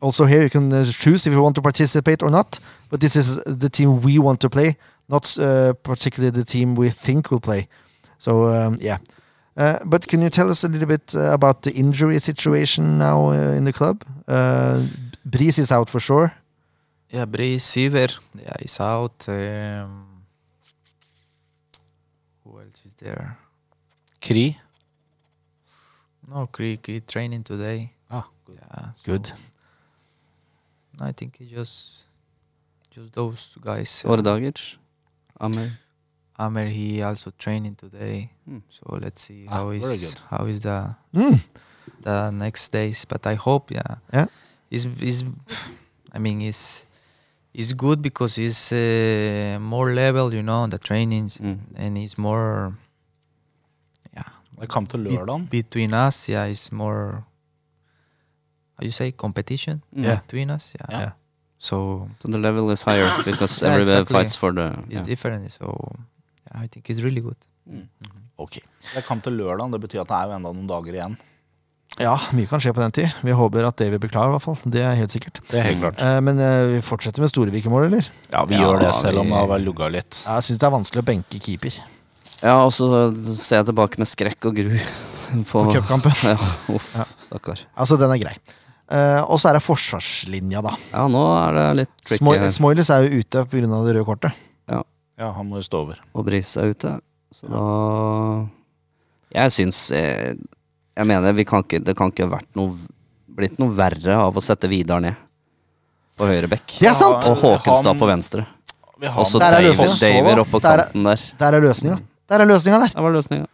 also here you can uh, choose if you want to participate or not. But this is the team we want to play, not uh, particularly the team we think will play. So um, yeah. Uh, but can you tell us a little bit uh, about the injury situation now uh, in the club? Uh, Bries is out for sure. Yeah, Brice Siever, yeah, is out. Um, there? Kri. No, Kri, Kri training today. Ah, good. Yeah, so Good. I think he just just those two guys. uh, Ordagic. Amer. Amer, he also training today. Hmm. So let's see Ah, how is very good. how is the Mm. the next days. But I hope, yeah, Yeah. is is I mean, is is good because he's uh, more level, you know, the trainings, Mm. and it's more, yeah, er kamp til lørdagen. between us. Yeah, is more. How you say competition Mm. Yeah. between us? Yeah. Yeah. So So the level is higher because Yeah, everybody exactly. fights for the it's yeah. different. So I think it's really good. Mm. Ok. Det kom til lørdagen. Det betyr at det er jo enda noen dager igjen. Ja, mye kan skje på den tid. Vi håper at det vi klar, i hvert fall. Det er helt sikkert. Det er helt klart. Eh, men eh, vi fortsetter med Storevik i mål, eller? Ja, vi Ja, gjør det selv om vi- det har lugga litt. Jeg syns det er vanskelig å benke keeper Ja, og så ser jeg tilbake med skrekk og gru på, på cupkampen. Ja, uff, Ja. stakkar. Altså, den er grei. Uh, og så er det forsvarslinja, da. Ja, nå er det litt tricky Smoy her. Er jo ute pga. det røde kortet. Ja, ja, han må jo stå over. Og Bris er ute. Så da Jeg syns jeg, Jeg mener vi kan ikke, det kan ikke vært noe blitt noe verre av å sette Vidar ned på høyre bekk. Det er sant! Og Håkenstad på venstre. Og så Daver, er oppå Der er- kanten der. Der er løsninga. Der er løsninga der. Det var løsninga.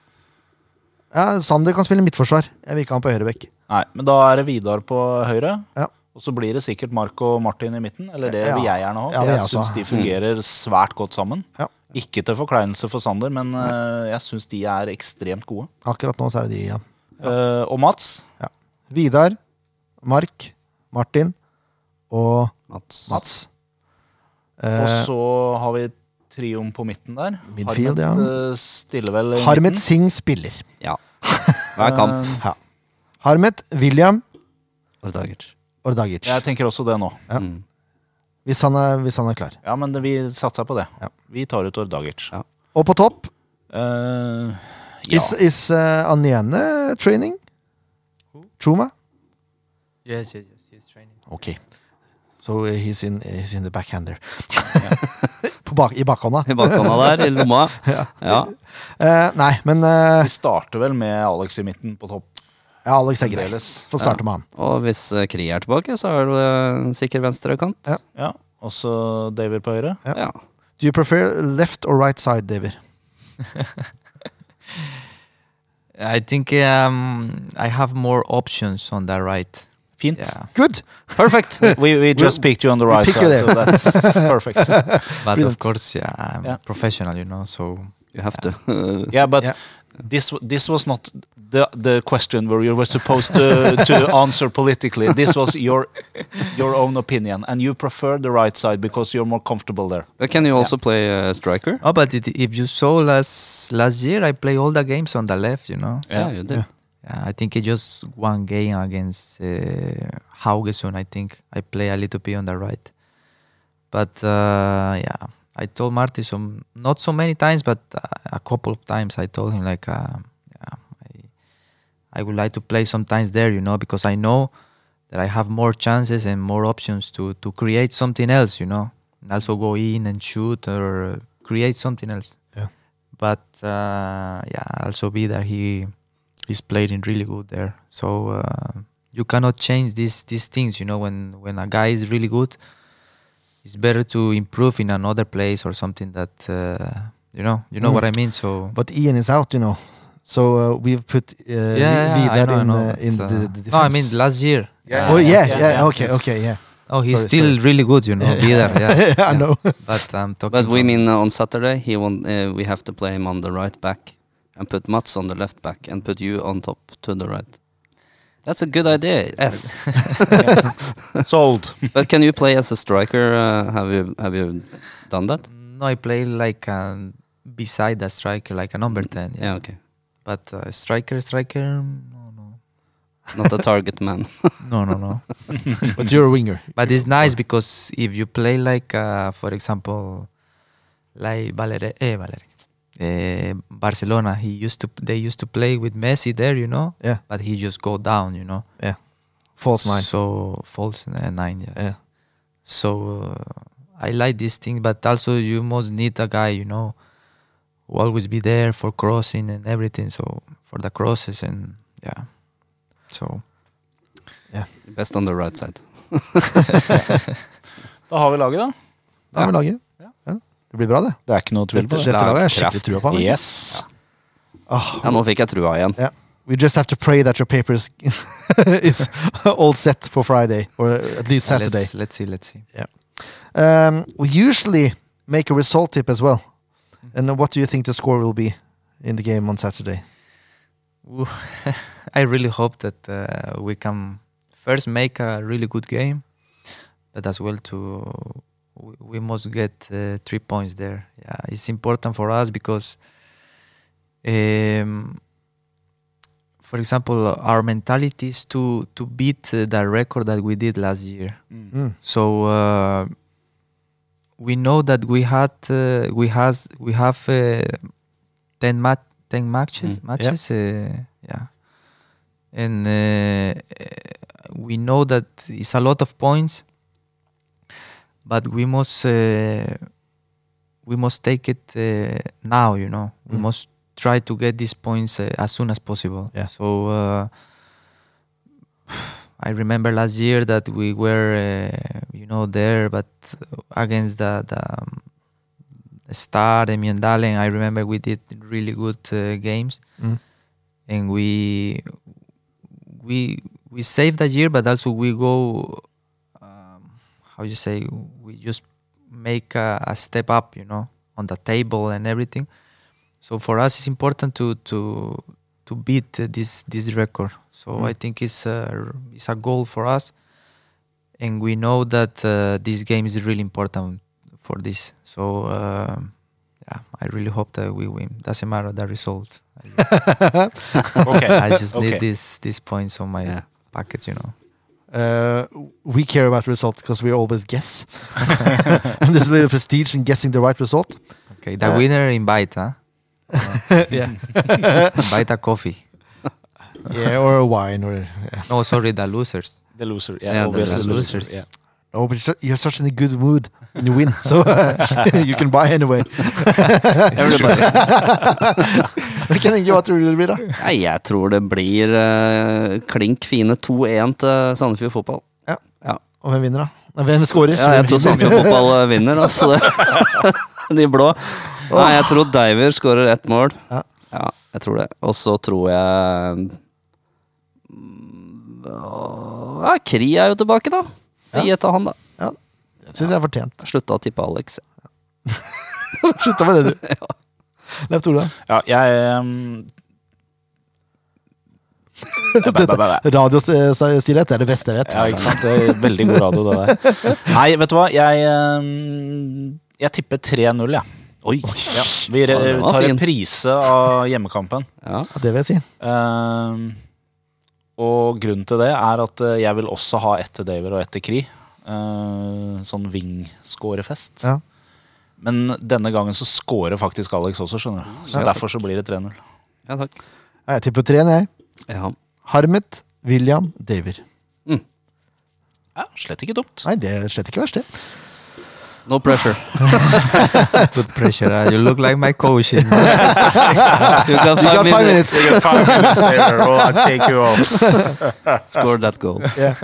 Ja, Sander kan spille midtforsvar. Jeg vil ikke ha han på høyre bekk. Nei, men da er det Vidar på høyre. Ja. Og så blir det sikkert Mark og Martin i midten. Eller det Ja. vil jeg gjerne ha. Ja, jeg syns de fungerer svært godt sammen. Ja. Ikke til forkleinelse for Sander, men uh, jeg syns de er ekstremt gode. Akkurat nå så er det de, ja. Uh, og Mats. Vidar, Mark, Martin og Mats. Mats. Og Eh, så har vi trioen på midten der. Midfield, Harmet ja. eh, vel i Harmet midten. Singh spiller. Ja. Hver kamp. Eh, Ja. Harmet, William Ordagic. Ordagic. Jeg tenker også det nå. Ja. Mm. Hvis han er, hvis han er klar. Ja, men det, vi satser på det. Ja. Vi tar ut Ordagic. Ja. Og på topp uh, ja. is, is uh, Aniene training? Truma? Yes, yes, yes, he's training. Ok. So he's in, he's in the backhander. på bak, I bakhånda. I bakhånda der, i lomma. Ja. Eh, nei, men uh, Vi starter vel med Alex i midten på topp. ja, Alex er grei. Få starte med han. Og hvis uh, Kri er tilbake, så er det en sikker venstrekant. Ja. Ja. Og så David på høyre. Ja. Ja. Do you prefer left or right side, David? I think um, I have more options on the right. Fint. Yeah, Good! Perfect! We, we just picked you on the right pick you side, so that's perfect. but Brilliant. of course, yeah, I'm Yeah. professional, you know. So You have to. Yeah, but Yeah. this this was not the the question where you were supposed to to answer politically. This was your your own opinion, and you prefer the right side because you're more comfortable there. But can you also play uh, striker? Oh, but it, if you saw last last year, I play all the games on the left. You know. Yeah, you did. Yeah, I think it just one game against uh, Haugesund. I think I play a little bit on the right, but uh, yeah, I told Marty some not so many times, but uh, a couple of times I told him like, uh, yeah, I, I would like to play sometimes there, you know, because I know that I have more chances and more options to to create something else, you know, and also go in and shoot or create something else. Yeah. But uh, yeah, also be that he he's playing really good there. So uh, you cannot change these these things, you know. When when a guy is really good, it's better to improve in another place or something that uh, you know you know Mm. what I mean. So But Ian is out, you know. So uh, we've put uh, yeah, yeah, I Vidar know, in, know, uh, in but, the, the defense. no, I mean last year. Yeah, oh Uh, yeah, yeah, yeah, yeah. okay, okay, yeah. Oh, he's Sorry, still sorry. really good, you know, Vidar. Yeah, I know. But I'm talking. But we mean uh, on Saturday he want, uh, we have to play him on the right back and put Mats on the left back and put you on top to the right. That's a good idea. Yes. Sold. but can you play as a striker? Uh, have you have you done that? No, I play like um, beside the striker, like a number ten. Yeah. Yeah. Okay. But uh, striker, striker, no, no, Not a target man. no, no, no. But you're a winger. but it's nice because if you play like, uh, for example, like Valere, eh, Valere, eh, Barcelona, he used to, they used to play with Messi there, you know. Yeah. But he just go down, you know. Yeah. False nine. So false uh, nine. Yeah. Yeah. So uh, I like this thing, but also you must need a guy, you know, who always be there for crossing and everything. So for the crosses and yeah. So Yeah. Best on the right side. Da har vi laget, da. Da har vi laget. Det blir bra, det. Det er ikke noe tvil på det. dette laget har jeg skikkelig trua på. Yes. Åh, Ja, nå fikk jeg trua igjen. ja. We just have to pray that your papers is, is all set for Friday, or at least Saturday. let's let's see, let's see. Um, we usually make a result tip as well. And what do you think the score will be in the game on Saturday? Ooh, I really hope that uh, we can first make a really good game, but as well to we- we must get uh, three points there. Yeah, it's important for us because, um, for example, our mentality is to to beat uh, the record that we did last year. Mm. So uh, we know that we had uh, we has we have uh, ten mat ten matches Mm. matches uh, yeah, and uh, we know that it's a lot of points, but we must uh, we must take it uh, now. You know, we Mm. must try to get these points uh, as soon as possible. Yeah. So. Uh, I remember last year that we were, uh, you know, there, but against the the, um, Star and Mjøndalen, I remember we did really good uh, games, Mm. and we we we saved the year, but also we go, how you say, we just make a, a step up, you know, on the table and everything. So for us, it's important to to to beat uh, this this record. So Mm. I think it's a it's a goal for us, and we know that uh, this game is really important for this. So um yeah, I really hope that we win. Doesn't matter the result. I just, Ok. I just Okay. need these these points on my Yeah. packet, you know. Uh, we care about results because we always guess. and there's a little prestige in guessing the right result. Okay, the Uh, winner invite, huh? yeah. invite a coffee. yeah, or a wine, or yeah. No, sorry, the losers. The loser. Yeah, Yeah, the obviously the losers. loser. Yeah. Oh, but you're such in a good mood when you win, so you can buy anyway. Everybody. Ken Inge, hva tror du det blir, da? Nei, jeg tror det blir uh, klink fine 2-1 til Sandefjord fotball. Ja Og hvem vinner, da? Hvem scorer? Ja, jeg tror Sandefjord fotball eh, vinner, altså. De blå. Nei, jeg tror Diver skårer ett mål. Ja. Ja, jeg tror det. Og så tror jeg mm, Ja, Kri er jo tilbake, da. Ja. Gi av han, da. Det syns jeg er fortjent. Slutta å tippe Alex. Slutta med det, du. Leif Tore, Ja, jeg um, ja, radiostillhet er det beste jeg vet. Ja, ikke sant? Det er veldig god radio, det der. Nei, vet du hva? Jeg, um, jeg tipper 3-0, jeg. Oi! Ja. Vi re Ja, var tar en prise av hjemmekampen. Ja. Ja, det vil jeg si. Um, og grunnen til det er at uh, jeg vil også ha ett til Daver og ett til Kri. Uh, sånn wing-scorefest. Ja. Men denne gangen så scorer faktisk Alex også, skjønner du. Så Ja. derfor så blir det 3-0. ja, takk. Jeg tipper tre, jeg. Ja. Harmet, William, Daver. Ja, slett ikke dumt. Nei, det er slett ikke verst, det. No pressure. Good pressure. uh, you look like my coach. in- You got You five, got five minutes. minutes. You get five minutes there, or I'll take you off. Score that goal. Yeah.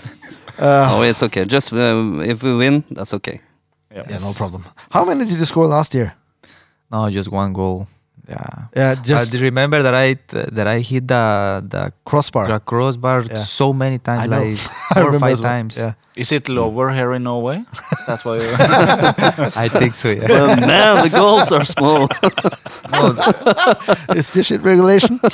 Uh, Oh, it's okay. Just uh, if we win, that's okay. yeah, no problem. How many did you score last year? no, just one goal. Yeah. Yeah, Just just remember that I that I hit the the, crossbar. the crossbar Yeah. so many times, know. like four or five well. times. Yeah. Is it lower here in Norway? That's why. I think so. Yeah. Well, man, the goals are small. Is this shit regulation? But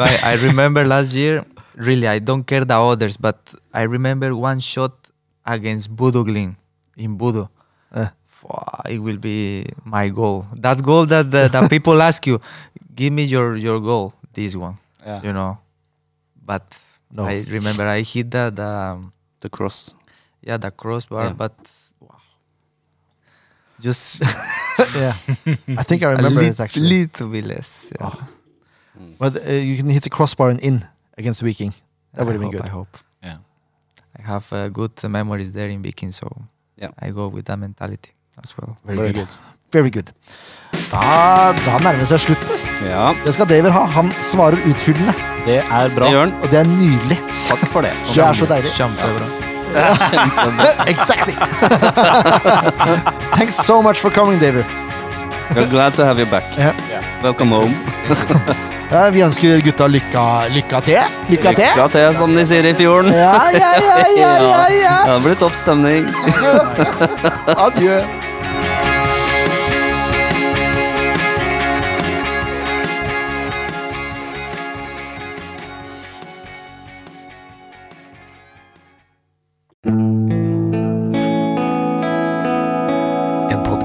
I, I remember last year. Really, I don't care the others, but I remember one shot against Bodø/Glimt in Bodø. Uh. Fwa, It will be my goal. That goal that the, the people ask you, give me your your goal. This one, Yeah. you know. But No. I remember I hit the, the um, the cross. yeah the crossbar, Yeah. but wow. just yeah. I think I remember lit- it actually. little bit less. Yeah. Oh. But uh, you can hit the crossbar and in against Viking. That would I have been hope, good. I hope. Yeah. I have uh, good uh, memories there in Viking, so Yeah. I go with that mentality as well. Very, Very good. Very good. Da, da nærmer det seg slutten. Ja, Det skal David ha. Han svarer utfyllende, Det er bra. det gjør han. og det er nydelig. Takk for det. Du er så deilig. Kjempebra. exactly. Thanks so much for coming, David. We're glad to have you back. Ja. Welcome home. Ja, vi ønsker gutta lykka, lykka til. Lykka til. Lykke til, som de sier i fjorden. Ja, ja, ja, ja, ja, ja. Det har blitt toppstemning. Adjø.